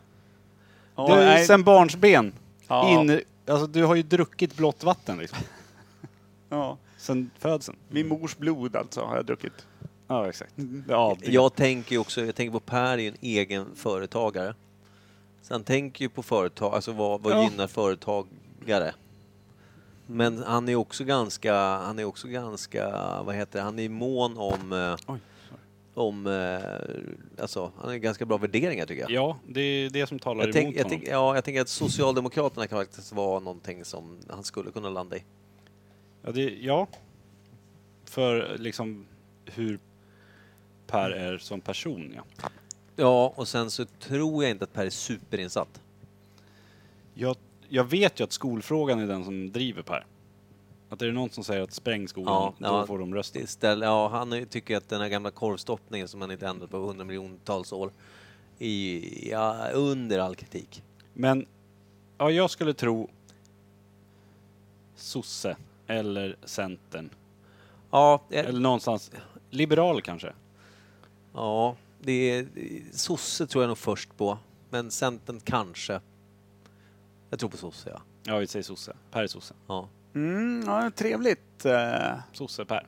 [SPEAKER 1] Ja,
[SPEAKER 3] det är sen barnsben.
[SPEAKER 1] Ja.
[SPEAKER 3] In, alltså du har ju druckit blått vatten liksom.
[SPEAKER 1] ja.
[SPEAKER 3] Sen födseln.
[SPEAKER 1] Min mors blod alltså har jag druckit.
[SPEAKER 3] Ja, exakt. Det är adliga.
[SPEAKER 2] Jag tänker ju också, jag tänker på Per är ju en egen företagare. Så han tänker ju på företag, alltså vad, vad
[SPEAKER 3] Ja.
[SPEAKER 2] gynnar företagare? Men han är också ganska, han är också ganska, vad heter det, han är mån om, eh,
[SPEAKER 3] Oj,
[SPEAKER 2] om, eh, alltså han har ganska bra värderingar tycker jag.
[SPEAKER 3] Ja, det är det som talar
[SPEAKER 2] Jag,
[SPEAKER 3] emot
[SPEAKER 2] tänk, jag,
[SPEAKER 3] honom.
[SPEAKER 2] tänk, ja, jag tänker att Socialdemokraterna kan faktiskt vara någonting som han skulle kunna landa i.
[SPEAKER 3] Ja, det, ja. För liksom hur Per är som person, ja.
[SPEAKER 2] Ja, och sen så tror jag inte att Per är superinsatt.
[SPEAKER 3] Jag, jag vet ju att skolfrågan är den som driver Per. Att är det någon som säger att spräng skolan,
[SPEAKER 2] Ja,
[SPEAKER 3] då
[SPEAKER 2] ja.
[SPEAKER 3] får de rösta.
[SPEAKER 2] Det ställ, ja, han är- tycker att den här gamla korvstoppningen som han inte ändrat på hundra miljontals år är ja, under all kritik.
[SPEAKER 3] Men ja, jag skulle tro sosse eller centern.
[SPEAKER 2] Ja, eh,
[SPEAKER 3] Eller någonstans liberal kanske.
[SPEAKER 2] ja det är, sosse tror jag nog först på, men Centern kanske. Jag tror på sosse, ja.
[SPEAKER 3] Ja, vi säger sosse. Per är sosse.
[SPEAKER 2] ja.
[SPEAKER 1] Mm, ja, trevligt. Eh,
[SPEAKER 3] Sosse Per.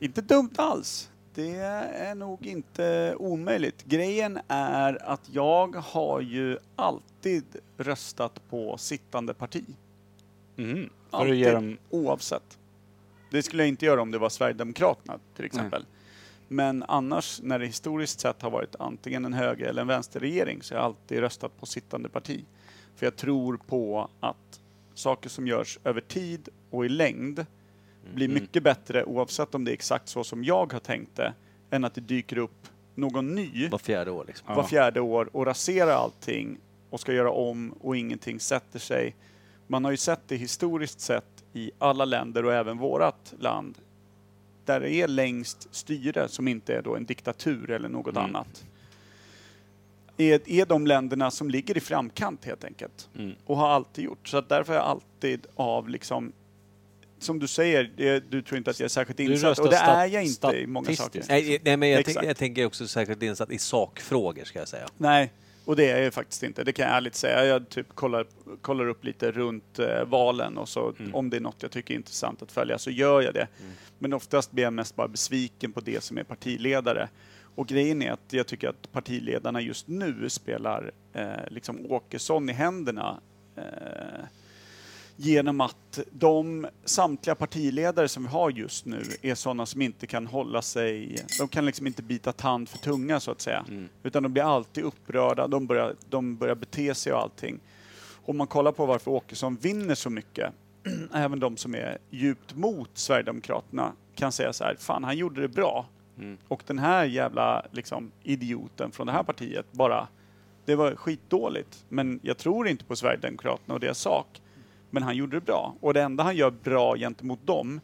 [SPEAKER 1] inte dumt alls. Det är nog inte omöjligt. Grejen är att jag har ju alltid röstat på sittande parti.
[SPEAKER 3] Mm. För att
[SPEAKER 1] Alltid,
[SPEAKER 3] ge dem...
[SPEAKER 1] oavsett. Det skulle jag inte göra om det var Sverigedemokraterna till exempel. Men annars, när det historiskt sett har varit antingen en höger eller en vänsterregering, så har jag alltid röstat på sittande parti. För jag tror på att saker som görs över tid och i längd blir mycket bättre oavsett om det är exakt så som jag har tänkt det, än att det dyker upp någon ny
[SPEAKER 2] Var fjärde år liksom.
[SPEAKER 1] Var fjärde år och raserar allting och ska göra om och ingenting sätter sig. Man har ju sett det historiskt sett i alla länder och även vårat land där det är längst styre som inte är då en diktatur eller något
[SPEAKER 3] Mm.
[SPEAKER 1] annat. Är, är de länderna som ligger i framkant helt enkelt.
[SPEAKER 3] Mm.
[SPEAKER 1] Och har alltid gjort. Så att därför har jag alltid av liksom som du säger, du tror inte att jag är särskilt insatt och det är jag inte i många saker.
[SPEAKER 2] Nej, nej men jag, tänk, jag tänker också säkert insatt i sakfrågor ska jag säga.
[SPEAKER 1] Nej, och det är jag faktiskt inte. Det kan jag ärligt säga. Jag typ kollar, kollar upp lite runt eh, valen och så
[SPEAKER 3] Mm.
[SPEAKER 1] om det är något jag tycker är intressant att följa så gör jag det. Men oftast blir jag mest bara besviken på det som är partiledare. Och grejen är att jag tycker att partiledarna just nu spelar eh, liksom Åkesson i händerna. Eh, Genom att de samtliga partiledare som vi har just nu är sådana som inte kan hålla sig, de kan liksom inte bita tand för tunga så att säga. Utan de blir alltid upprörda, de börjar, de börjar bete sig och allting. Om man kollar på varför Åkesson vinner så mycket, även de som är djupt mot Sverigedemokraterna kan säga så här, fan han gjorde det bra. Och den här jävla liksom, idioten från det här partiet bara, det var skitdåligt. Men jag tror inte på Sverigedemokraterna och deras sak. Men han gjorde det bra. Och det enda han gör bra gentemot dem,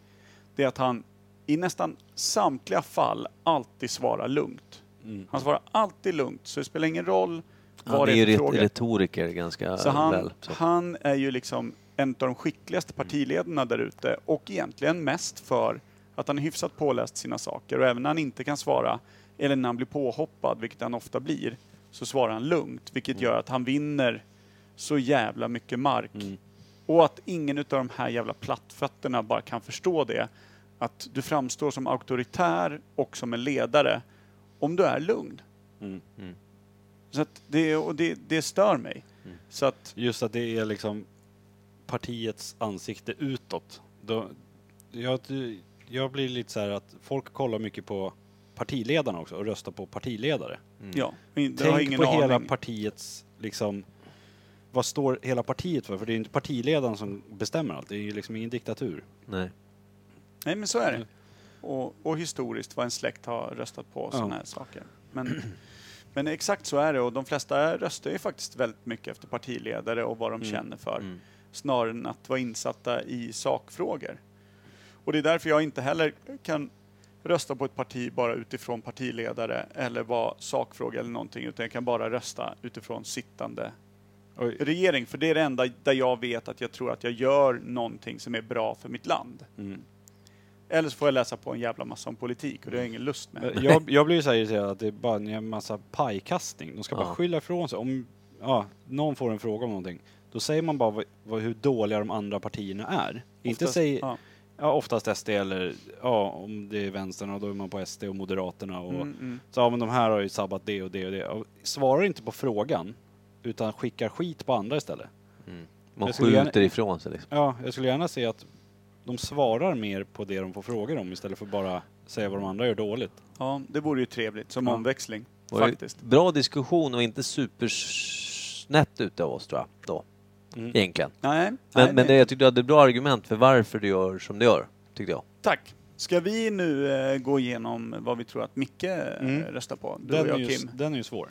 [SPEAKER 1] det är att han i nästan samtliga fall alltid svarar lugnt. Han svarar alltid lugnt, så det spelar ingen roll vad
[SPEAKER 2] Han
[SPEAKER 1] det
[SPEAKER 2] är
[SPEAKER 1] är
[SPEAKER 2] ju
[SPEAKER 1] för
[SPEAKER 2] ret-
[SPEAKER 1] fråga.
[SPEAKER 2] retoriker ganska
[SPEAKER 1] Så han,
[SPEAKER 2] väl. Så.
[SPEAKER 1] han är ju liksom en av de skickligaste partiledarna där ute och egentligen mest för att han är hyfsat påläst sina saker och även när han inte kan svara eller när han blir påhoppad, vilket han ofta blir, så svarar han lugnt, vilket gör att han vinner så jävla mycket mark. Och att ingen utav de här jävla plattfötterna bara kan förstå det. Att du framstår som auktoritär och som en ledare om du är lugn.
[SPEAKER 3] Mm.
[SPEAKER 1] Så att det, och det, det stör mig. Så att
[SPEAKER 3] Just att det är liksom partiets ansikte utåt. Då, jag, jag blir lite så här att folk kollar mycket på partiledarna också och röstar på partiledare.
[SPEAKER 1] Ja, jag har
[SPEAKER 3] Tänk
[SPEAKER 1] ingen
[SPEAKER 3] på hela
[SPEAKER 1] aning.
[SPEAKER 3] partiets, liksom, vad står hela partiet för? För det är ju inte partiledaren som bestämmer allt, det är ju liksom ingen diktatur.
[SPEAKER 2] Nej.
[SPEAKER 1] Nej, men så är det. Och, och historiskt vad en släkt har röstat på sådana här saker. Men, men exakt så är det och de flesta röstar ju faktiskt väldigt mycket efter partiledare och vad de känner för.
[SPEAKER 2] Mm.
[SPEAKER 1] Snarare än att vara insatta i sakfrågor. Och det är därför jag inte heller kan rösta på ett parti bara utifrån partiledare eller vad sakfråga eller någonting utan jag kan bara rösta utifrån sittande
[SPEAKER 3] Oj.
[SPEAKER 1] regering. För det är det enda där jag vet att jag tror att jag gör någonting som är bra för mitt land.
[SPEAKER 3] Mm.
[SPEAKER 1] Eller så får jag läsa på en jävla massa om politik och det har jag ingen lust med.
[SPEAKER 3] Jag, jag blir ju så här irriterad att det är bara en massa pajkastning. De ska bara
[SPEAKER 2] Ja.
[SPEAKER 3] skylla ifrån sig. Om ja, någon får en fråga om någonting, då säger man bara vad, vad, hur dåliga de andra partierna är. Inte
[SPEAKER 1] Oftast-
[SPEAKER 3] säg,
[SPEAKER 1] ja.
[SPEAKER 3] ja, oftast SD eller ja, om det är vänstern och då är man på SD och Moderaterna och
[SPEAKER 1] Mm, mm.
[SPEAKER 3] så ja men de här har ju sabbat det och det och det. Och svarar inte på frågan utan skickar skit på andra istället.
[SPEAKER 2] Man
[SPEAKER 3] Jag skulle
[SPEAKER 2] skjuter
[SPEAKER 3] gärna-
[SPEAKER 2] ifrån sig liksom.
[SPEAKER 3] Ja, jag skulle gärna se att de svarar mer på det de får frågor om istället för bara säga vad de andra gör dåligt.
[SPEAKER 1] ja, det vore ju trevligt som
[SPEAKER 3] Ja.
[SPEAKER 1] omväxling.
[SPEAKER 2] Det var ju
[SPEAKER 1] Faktiskt.
[SPEAKER 2] Bra diskussion och inte supersnett ute av oss tror jag. Då.
[SPEAKER 3] Mm.
[SPEAKER 2] Egentligen.
[SPEAKER 1] Nej,
[SPEAKER 2] Men,
[SPEAKER 1] nej,
[SPEAKER 2] men det, jag tyckte du hade bra argument för varför du gör som du gör. Tyckte jag.
[SPEAKER 1] Tack. Ska vi nu eh, gå igenom vad vi tror att Micke eh,
[SPEAKER 3] Mm.
[SPEAKER 1] röstar på? Du
[SPEAKER 3] Den
[SPEAKER 1] och
[SPEAKER 3] är,
[SPEAKER 1] jag,
[SPEAKER 3] ju,
[SPEAKER 1] Kim.
[SPEAKER 3] den är ju svår.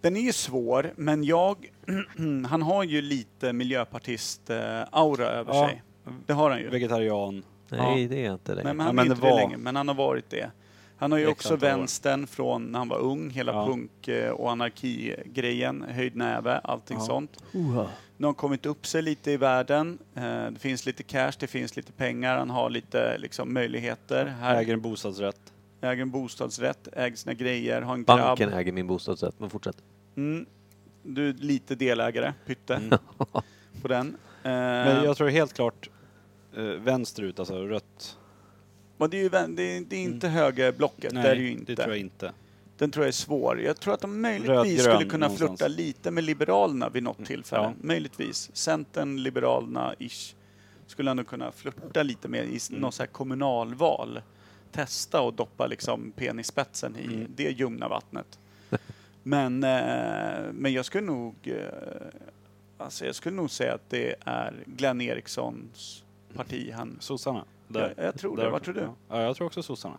[SPEAKER 1] Den är ju svår, men jag... han har ju lite miljöpartist-aura över
[SPEAKER 3] Ja.
[SPEAKER 1] sig. Det har han ju.
[SPEAKER 3] Vegetarian.
[SPEAKER 2] Nej, det är inte det.
[SPEAKER 1] Nej, men
[SPEAKER 3] Ja,
[SPEAKER 1] han
[SPEAKER 3] men
[SPEAKER 1] är
[SPEAKER 3] det
[SPEAKER 1] inte det
[SPEAKER 3] var-
[SPEAKER 1] länge, men han har varit det. Han har ju
[SPEAKER 3] X
[SPEAKER 1] också
[SPEAKER 3] antal år.
[SPEAKER 1] vänstern från när han var ung, hela
[SPEAKER 3] Ja.
[SPEAKER 1] punk eh, och anarkigrejen, höjd näve, allting
[SPEAKER 3] Ja.
[SPEAKER 1] sånt. Nu har han kommit upp sig lite i världen. Eh, Det finns lite cash, det finns lite pengar, han har lite liksom, möjligheter. Här
[SPEAKER 3] Äger en bostadsrätt.
[SPEAKER 1] Äger en bostadsrätt, äger sina grejer, har en
[SPEAKER 2] Banken
[SPEAKER 1] grabb.
[SPEAKER 2] äger min bostadsrätt, men fortsätt.
[SPEAKER 1] Mm. Du är lite delägare, pytte,
[SPEAKER 3] Mm.
[SPEAKER 1] på den. Eh,
[SPEAKER 3] Men jag tror helt klart eh, vänsterut, alltså rött.
[SPEAKER 1] och det, är ju, vän- det, är, det är inte högerblocket,
[SPEAKER 3] Nej,
[SPEAKER 1] det är det ju inte.
[SPEAKER 3] det tror jag inte.
[SPEAKER 1] Den tror jag är svår. Jag tror att de möjligtvis
[SPEAKER 3] Rödgrön
[SPEAKER 1] skulle kunna
[SPEAKER 3] någonstans.
[SPEAKER 1] flirta lite med Liberalerna vid något tillfälle.
[SPEAKER 3] ja.
[SPEAKER 1] Möjligtvis. Centern, Liberalerna-ish. Skulle han nog kunna flirta lite med i s-
[SPEAKER 3] Mm.
[SPEAKER 1] något så här kommunalval. Testa och doppa liksom penisspetsen i
[SPEAKER 3] Mm.
[SPEAKER 1] det ljumna vattnet. men, eh, men jag skulle nog... Eh, alltså jag skulle nog säga att det är Glenn Erikssons parti han...
[SPEAKER 3] Sossarna.
[SPEAKER 1] Jag, jag tror det. Vad tror du?
[SPEAKER 3] Ja, jag tror också sossarna.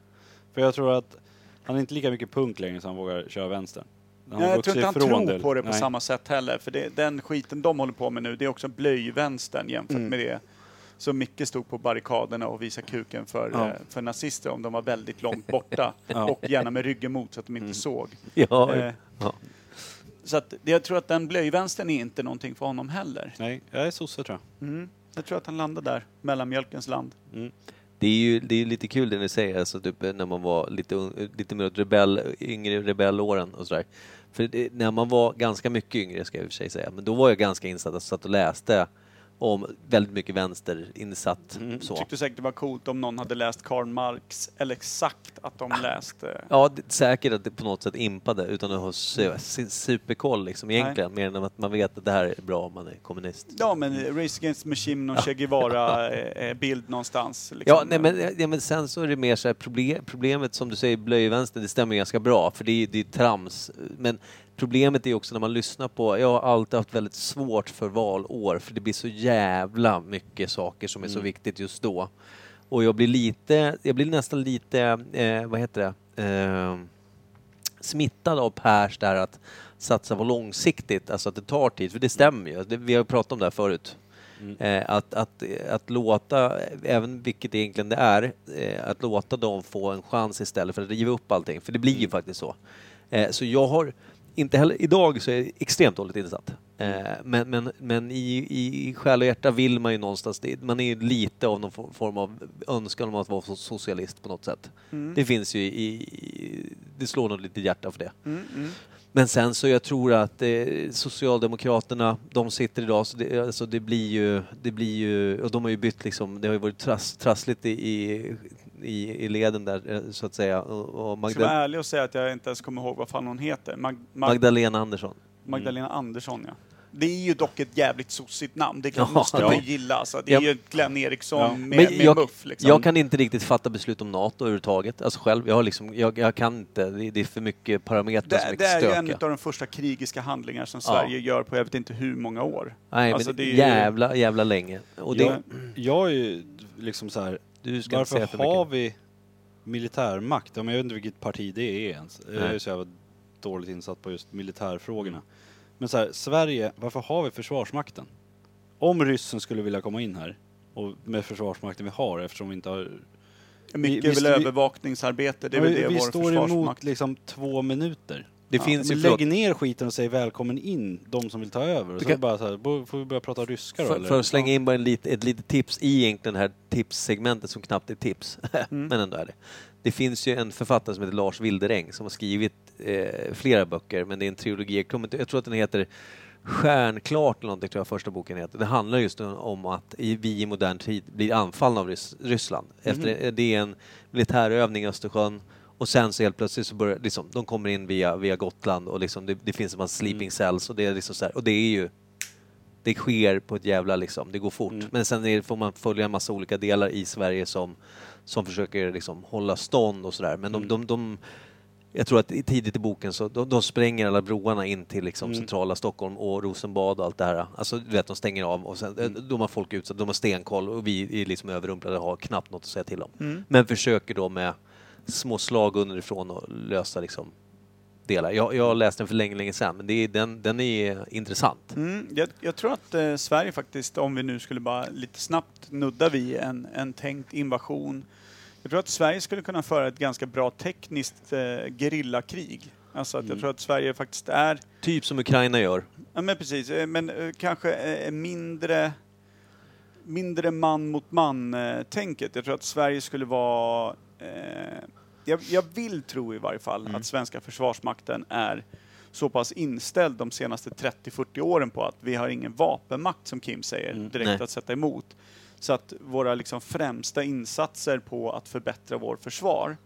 [SPEAKER 3] För jag tror att han är inte lika mycket punk längre så han vågar köra vänster. Han
[SPEAKER 1] Nej, jag tror inte han tror på det på
[SPEAKER 3] Nej.
[SPEAKER 1] samma sätt heller. För det, den skiten de håller på med nu, det är också blöjvänstern jämfört
[SPEAKER 3] Mm.
[SPEAKER 1] med det som Micke stod på barrikaderna och visade kuken för,
[SPEAKER 3] Ja.
[SPEAKER 1] eh, för nazister om de var väldigt långt borta.
[SPEAKER 3] Ja.
[SPEAKER 1] Och gärna med ryggen mot så att de inte
[SPEAKER 3] Mm.
[SPEAKER 1] såg.
[SPEAKER 2] Ja,
[SPEAKER 1] Eh. Så att, jag tror att den blöjvänstern är inte någonting för honom heller.
[SPEAKER 3] Nej, jag är sosse tror jag.
[SPEAKER 1] Mm. Jag tror att han landar där, mellanmjölkens land.
[SPEAKER 3] Mm.
[SPEAKER 2] Det är ju det är lite kul det ni säger, alltså typ när man var lite, lite mer rebell, yngre rebellåren och sådär. För det, när man var ganska mycket yngre ska jag i och för sig säga, men då var jag ganska insatt och satt och läste om väldigt mycket vänsterinsatt.
[SPEAKER 3] Mm.
[SPEAKER 2] Så.
[SPEAKER 1] Tyckte säkert det var coolt om någon hade läst Karl Marx, eller exakt att de läste.
[SPEAKER 2] Ja, det, säkert att det på något sätt impade utan att ha su- superkoll liksom egentligen. Mer än att man vet att det här är bra om man är kommunist.
[SPEAKER 1] Ja, men Race Against Machine och Che Guevara-bild någonstans. Liksom.
[SPEAKER 2] Ja, nej, men, ja, men sen så är det mer så här problem, problemet som du säger, blöjvänster, det stämmer ganska bra för det är, det är trams. Men problemet är också när man lyssnar på, jag har alltid haft väldigt svårt för valår för det blir så jävla mycket saker som är så viktigt just då. Och jag blir lite, jag blir nästan lite, eh, vad heter det, eh, smittad av Pers där att satsa på långsiktigt, alltså att det tar tid, för det stämmer ju. Vi har pratat om det här förut. Eh, att, att, att låta, även vilket egentligen det är, eh, att låta dem få en chans istället för att riva upp allting, för det blir ju faktiskt så. Eh, så jag har inte heller, idag så är jag extremt dåligt insatt. Eh, men men, men i, i själ och hjärta vill man ju någonstans, det- man är ju lite av någon for- form av önskan om att vara so- socialist på något sätt. Det finns ju i, i, det slår nog lite hjärta för det.
[SPEAKER 1] Mm, mm.
[SPEAKER 2] Men sen så jag tror att eh, Socialdemokraterna, de sitter idag, så det, alltså det blir ju, det blir ju, och de har ju bytt liksom, det har ju varit trass, trassligt i, i, i, i leden där eh, så att säga. Och, och
[SPEAKER 1] Jag ska vara
[SPEAKER 2] Magda,
[SPEAKER 1] ärlig och säga att jag inte ens kommer ihåg vad fan hon heter. Mag, Mag,
[SPEAKER 2] Magdalena Andersson.
[SPEAKER 1] Magdalena Andersson, ja. Det är ju dock ett jävligt sossigt namn, det
[SPEAKER 2] Ja,
[SPEAKER 1] måste man ju
[SPEAKER 2] ja.
[SPEAKER 1] gilla. Alltså, det är
[SPEAKER 2] Ja.
[SPEAKER 1] ju Glenn Eriksson
[SPEAKER 3] Ja.
[SPEAKER 1] med, med
[SPEAKER 2] jag,
[SPEAKER 1] muff. Liksom.
[SPEAKER 2] jag kan inte riktigt fatta beslut om NATO överhuvudtaget, alltså själv. Jag, har liksom, jag, jag kan inte, det, det är för mycket parametrar som
[SPEAKER 1] det,
[SPEAKER 2] är
[SPEAKER 1] det är ju en av de första krigiska handlingar som
[SPEAKER 2] Ja.
[SPEAKER 1] Sverige gör på jag vet inte hur många år.
[SPEAKER 2] Nej,
[SPEAKER 1] Alltså,
[SPEAKER 2] men
[SPEAKER 1] det är ju-
[SPEAKER 2] jävla, jävla länge. Och det,
[SPEAKER 3] jag, jag är ju liksom så här,
[SPEAKER 2] du ska inte
[SPEAKER 3] varför
[SPEAKER 2] säga för
[SPEAKER 3] har
[SPEAKER 2] mycket.
[SPEAKER 3] vi militärmakt? Ja, men jag vet inte vilket parti det är ens. Jag är
[SPEAKER 2] Nej.
[SPEAKER 3] så jävla dåligt insatt på just militärfrågorna. Men så här, Sverige, varför har vi Försvarsmakten? Om ryssen skulle vilja komma in här, och med Försvarsmakten vi har eftersom vi inte har...
[SPEAKER 1] Mycket
[SPEAKER 3] vi-
[SPEAKER 1] är väl
[SPEAKER 3] vi-
[SPEAKER 1] övervakningsarbete, det är väl det
[SPEAKER 3] vi
[SPEAKER 1] vår
[SPEAKER 3] står emot liksom två minuter.
[SPEAKER 2] Det
[SPEAKER 1] Ja,
[SPEAKER 2] finns
[SPEAKER 3] Men
[SPEAKER 2] ju, förlåt,
[SPEAKER 3] lägg ner skiten och säg välkommen in, de som vill ta över. Och så
[SPEAKER 2] kan-
[SPEAKER 3] är det bara så här, bo- får vi börja prata ryska då
[SPEAKER 2] För,
[SPEAKER 3] eller?
[SPEAKER 2] för att slänga in bara en lit, ett litet tips i egentligen det här tipssegmentet som knappt är tips, men ändå är det. Det finns ju en författare som heter Lars Wilderäng som har skrivit eh, flera böcker, men det är en trilogi. Jag, kommer inte, jag tror att den heter Stjärnklart eller någonting, tror jag första boken heter. Det handlar just om att i, vi i modern tid blir anfallna av Rys, Ryssland. Efter, Det är en militärövning i Östersjön och sen så helt plötsligt så börjar liksom, de kommer in via, via Gotland och liksom det, det finns en massa sleeping cells och det är liksom så här, och det är ju det sker på ett jävla liksom, det går fort.
[SPEAKER 3] Mm.
[SPEAKER 2] Men sen är, får man följa en massa olika delar i Sverige som, som försöker liksom hålla stånd och sådär. Men de,
[SPEAKER 3] Mm.
[SPEAKER 2] de, de, jag tror att tidigt i boken så de, de spränger alla broarna in till liksom
[SPEAKER 3] Mm.
[SPEAKER 2] centrala Stockholm och Rosenbad och allt det här. Alltså du vet, de stänger av och sen,
[SPEAKER 3] Mm.
[SPEAKER 2] de har folk utsatt, de har stenkoll och vi är liksom överrumplade och har knappt något att säga till om.
[SPEAKER 1] Mm.
[SPEAKER 2] Men försöker då med små slag underifrån och lösa liksom delar. Jag, jag läste den för länge, länge sedan men det är, den, den är intressant.
[SPEAKER 1] Mm, jag, jag tror att eh, Sverige faktiskt, om vi nu skulle bara lite snabbt nudda vid en, en tänkt invasion. Jag tror att Sverige skulle kunna föra ett ganska bra tekniskt eh, gerillakrig. Alltså att jag tror att Sverige faktiskt är,
[SPEAKER 2] Typ som Ukraina gör.
[SPEAKER 1] ja men precis, eh, men eh, kanske eh, mindre mindre man mot man-tänket. Jag tror att Sverige skulle vara... Eh, jag, jag vill tro i varje fall att svenska försvarsmakten är så pass inställd de senaste 30-40 åren på att vi har ingen vapenmakt, som Kim säger, direkt
[SPEAKER 2] Nej.
[SPEAKER 1] att sätta emot. Så att våra liksom främsta insatser på att förbättra vår försvar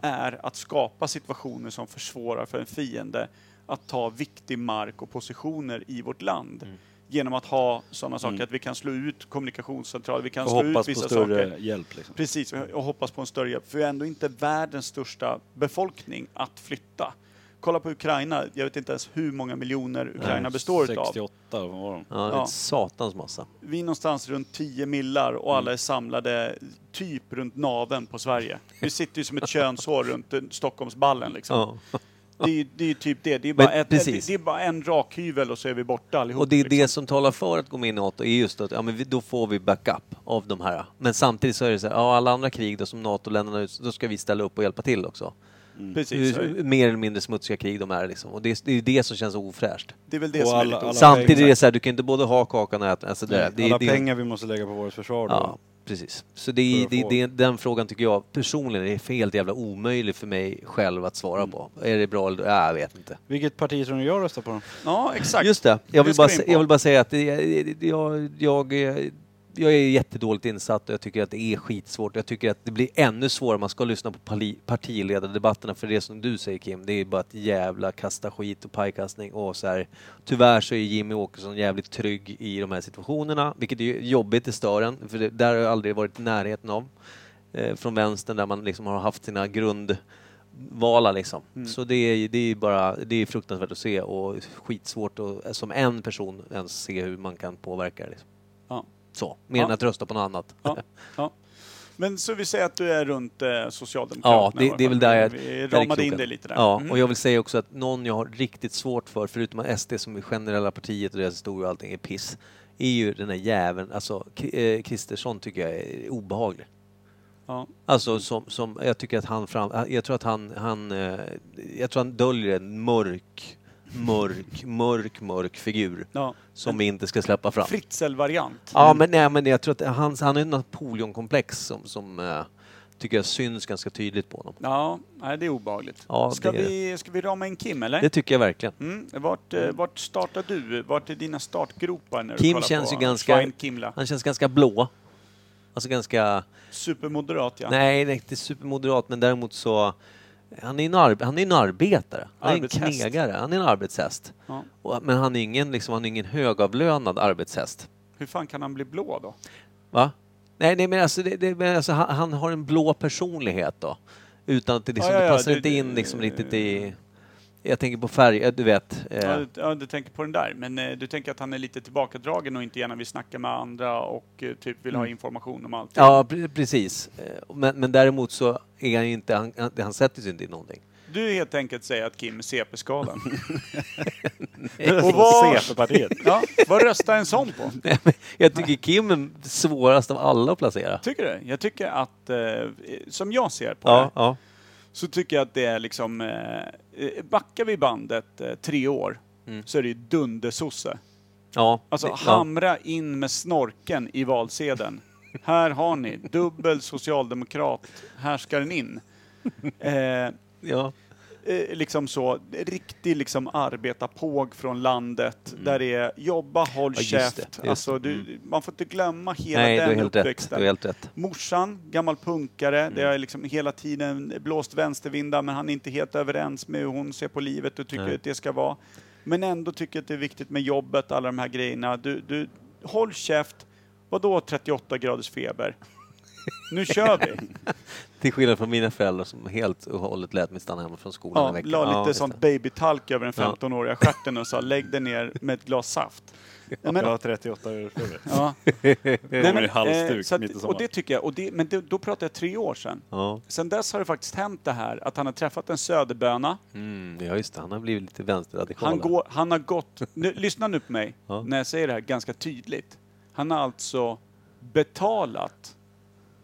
[SPEAKER 1] är att skapa situationer som försvårar för en fiende att ta viktig mark och positioner i vårt land. Genom att ha sådana saker
[SPEAKER 3] Mm.
[SPEAKER 1] att vi kan slå ut kommunikationscentraler, vi kan
[SPEAKER 3] och
[SPEAKER 1] slå
[SPEAKER 3] hoppas
[SPEAKER 1] ut
[SPEAKER 3] på
[SPEAKER 1] vissa
[SPEAKER 3] större
[SPEAKER 1] saker.
[SPEAKER 3] hjälp liksom.
[SPEAKER 1] Precis, och hoppas på en större hjälp. För vi är ändå inte världens största befolkning att flytta. Kolla på Ukraina, jag vet inte ens hur många miljoner Ukraina består utav.
[SPEAKER 3] 68, vad var de?
[SPEAKER 2] Ja, det är
[SPEAKER 1] Ja.
[SPEAKER 2] satans massa.
[SPEAKER 1] Vi är någonstans runt 10 millar och alla är samlade typ runt naven på Sverige. Vi sitter ju som ett könshår runt Stockholmsballen liksom.
[SPEAKER 2] Ja.
[SPEAKER 1] Det är det är typ det. Det är, bara ett,
[SPEAKER 2] precis.
[SPEAKER 1] det är bara en rakhyvel och så är vi borta allihop.
[SPEAKER 2] Och det är
[SPEAKER 1] liksom.
[SPEAKER 2] det som talar för att gå med i NATO är just att ja, men vi, då får vi backup av de här. Men samtidigt så är det så här, ja, alla andra krig då som NATO-länderna, då ska vi ställa upp och hjälpa till också.
[SPEAKER 1] Precis, så
[SPEAKER 2] Hur, mer eller mindre smutsiga krig de är liksom. Och det, är- det är det som känns ofräscht.
[SPEAKER 1] det är väl det
[SPEAKER 3] Och
[SPEAKER 1] som är
[SPEAKER 3] alla-
[SPEAKER 1] lite
[SPEAKER 3] alla-
[SPEAKER 1] osäkert.
[SPEAKER 2] Samtidigt är det så här, du kan inte både ha kakan och äta... Alltså det,
[SPEAKER 3] Nej,
[SPEAKER 2] det,
[SPEAKER 3] alla
[SPEAKER 2] det,
[SPEAKER 3] pengar vi måste lägga på vårt försvar då.
[SPEAKER 2] Ja, precis. Så det, det, det, den frågan tycker jag personligen är helt jävla omöjlig för mig själv att svara
[SPEAKER 3] Mm.
[SPEAKER 2] på. Är det bra eller ja, Jag vet inte.
[SPEAKER 3] Vilket parti tror ni jag röstar på då?
[SPEAKER 1] Ja, exakt.
[SPEAKER 2] Just det, jag vill, bara, jag vill bara säga att det, jag, jag, jag är jättedåligt insatt och jag tycker att det är skitsvårt. Jag tycker att det blir ännu svårare man ska lyssna på partiledardebatterna för det som du säger Kim, det är bara ett jävla kasta skit och pajkastning och så här. Tyvärr så är Jimmy Åkesson jävligt trygg i de här situationerna, vilket är jobbigt i stören, för det, där har jag aldrig varit i närheten av. Eh, från vänstern där man liksom har haft sina grundvalar liksom.
[SPEAKER 1] Mm.
[SPEAKER 2] Så det är, det är bara, det är fruktansvärt att se och skitsvårt att som en person ens se hur man kan påverka det. Liksom.
[SPEAKER 1] Ja.
[SPEAKER 2] Så, mer än
[SPEAKER 1] Ja.
[SPEAKER 2] att rösta på något annat.
[SPEAKER 1] Ja, ja. Men så vi säger att du är runt eh, Socialdemokraterna?
[SPEAKER 2] Ja, det- det är väl där jag-
[SPEAKER 1] Vi ramade in dig lite där.
[SPEAKER 2] Ja,
[SPEAKER 1] Mm.
[SPEAKER 2] och jag vill säga också att någon jag har riktigt svårt för, förutom att SD som är generella partiet och deras historia och allting är piss, är ju den där jäveln, alltså eh, Kristersson tycker jag är obehaglig.
[SPEAKER 1] Ja.
[SPEAKER 2] Alltså som, som, jag tycker att han fram, jag tror att han, han, eh, jag tror han döljer en mörk, mörk, mörk, mörk figur
[SPEAKER 1] Ja.
[SPEAKER 2] som vi inte ska släppa fram.
[SPEAKER 1] Fritzl-variant.
[SPEAKER 2] Ja, men, nej, men jag tror att han, han har ett Napoleonkomplex som, som eh, tycker jag syns ganska tydligt på honom.
[SPEAKER 1] Ja, nej, det är obehagligt.
[SPEAKER 2] Ja,
[SPEAKER 1] ska,
[SPEAKER 2] det-
[SPEAKER 1] vi, ska vi rama in Kim, eller?
[SPEAKER 2] Det tycker jag verkligen.
[SPEAKER 1] Mm. Vart, eh, vart startar du? Vart är dina startgropar när du
[SPEAKER 2] Kim
[SPEAKER 1] kollar
[SPEAKER 2] känns
[SPEAKER 1] på
[SPEAKER 2] ju ganska-
[SPEAKER 1] Kimla?
[SPEAKER 2] Han känns ganska blå. Alltså ganska,
[SPEAKER 1] Supermoderat, ja.
[SPEAKER 2] nej, nej inte supermoderat, men däremot så han är en, arb- han är en arbetare. Han är en
[SPEAKER 1] Arbetshäst.
[SPEAKER 2] knegare. Han är en arbetshäst.
[SPEAKER 1] Ja.
[SPEAKER 2] Och, men han är ingen, liksom, han är ingen högavlönad arbetshäst.
[SPEAKER 1] Hur fan kan han bli blå då?
[SPEAKER 2] Va? Nej, nej men alltså, det, det, men alltså han, han har en blå personlighet då. Utan att det, liksom,
[SPEAKER 1] Ja, ja,
[SPEAKER 2] det
[SPEAKER 1] ja,
[SPEAKER 2] passar
[SPEAKER 1] det-
[SPEAKER 2] inte in liksom riktigt i... Jag tänker på färg, eh, du vet. Eh,
[SPEAKER 1] Ja, du, ja, du tänker på den där. Men eh, du tänker att han är lite tillbakadragen och inte gärna vill snacka med andra och eh, typ vill ha information om allt.
[SPEAKER 2] Mm. ja, pre- precis. Eh, Men, men däremot så är han inte, han, han, han sätter sig inte i någonting.
[SPEAKER 1] Du helt enkelt säger att Kim är CP-skadad.
[SPEAKER 3] Och
[SPEAKER 1] vad-
[SPEAKER 3] CP-partiet.
[SPEAKER 1] ja, vad röstar en sån på?
[SPEAKER 2] Nej, Jag tycker Kim är svårast av alla att placera.
[SPEAKER 1] Tycker du? Jag tycker att, eh, som jag ser på det,
[SPEAKER 2] Ja, ja.
[SPEAKER 1] Så tycker jag att det är liksom, eh, eh, backar vi bandet eh, tre år,
[SPEAKER 2] Mm.
[SPEAKER 1] så är det ju dundersosse.
[SPEAKER 2] ja.
[SPEAKER 1] Alltså
[SPEAKER 2] det-
[SPEAKER 1] hamra in med snorken i valsedeln. Här har ni, dubbel socialdemokrat, här ska den in. Eh,
[SPEAKER 2] ja.
[SPEAKER 1] Eh, liksom så, riktig liksom arbetarpåg från landet där det är jobba, håll
[SPEAKER 2] Mm. Ja, det,
[SPEAKER 1] käft.
[SPEAKER 2] just det.
[SPEAKER 1] alltså, du, man får inte glömma hela
[SPEAKER 2] Nej,
[SPEAKER 1] den
[SPEAKER 2] rätt.
[SPEAKER 1] Uppväxten.
[SPEAKER 2] har helt rätt.
[SPEAKER 1] Morsan, gammal punkare,
[SPEAKER 2] Mm.
[SPEAKER 1] det har liksom hela tiden blåst vänstervindar men han är inte helt överens med hur hon ser på livet och tycker
[SPEAKER 2] Nej.
[SPEAKER 1] att det ska vara. Men ändå tycker att det är viktigt med jobbet, alla de här grejerna. Du, du, håll käft. Vadå 38 graders feber? Nu kör vi!
[SPEAKER 2] Till skillnad från mina föräldrar som helt och hållet lät mig stanna hemma från skolan en
[SPEAKER 1] Ja,
[SPEAKER 2] vecka.
[SPEAKER 1] la lite
[SPEAKER 2] Ja, just
[SPEAKER 1] sånt babytalk över den
[SPEAKER 2] Ja.
[SPEAKER 1] 15-åriga stjärten och sa lägg dig ner med ett glas saft. Nej, men,
[SPEAKER 3] Jag har 38 år feber.
[SPEAKER 1] ja.
[SPEAKER 3] Kommer i
[SPEAKER 1] eh,
[SPEAKER 3] halsduk
[SPEAKER 1] så att-
[SPEAKER 3] mitt i
[SPEAKER 1] och
[SPEAKER 3] sommaren.
[SPEAKER 1] det tycker jag, och det, men det, då pratar jag tre år sedan.
[SPEAKER 2] Ja.
[SPEAKER 1] Sen dess har det faktiskt hänt det här att han har träffat en söderböna.
[SPEAKER 2] Mm, ja, just det. Han har blivit lite vänsterradikal.
[SPEAKER 1] Han, går, han har gått, nu, lyssna nu på mig
[SPEAKER 2] Ja.
[SPEAKER 1] när jag säger det här ganska tydligt. Han har alltså betalat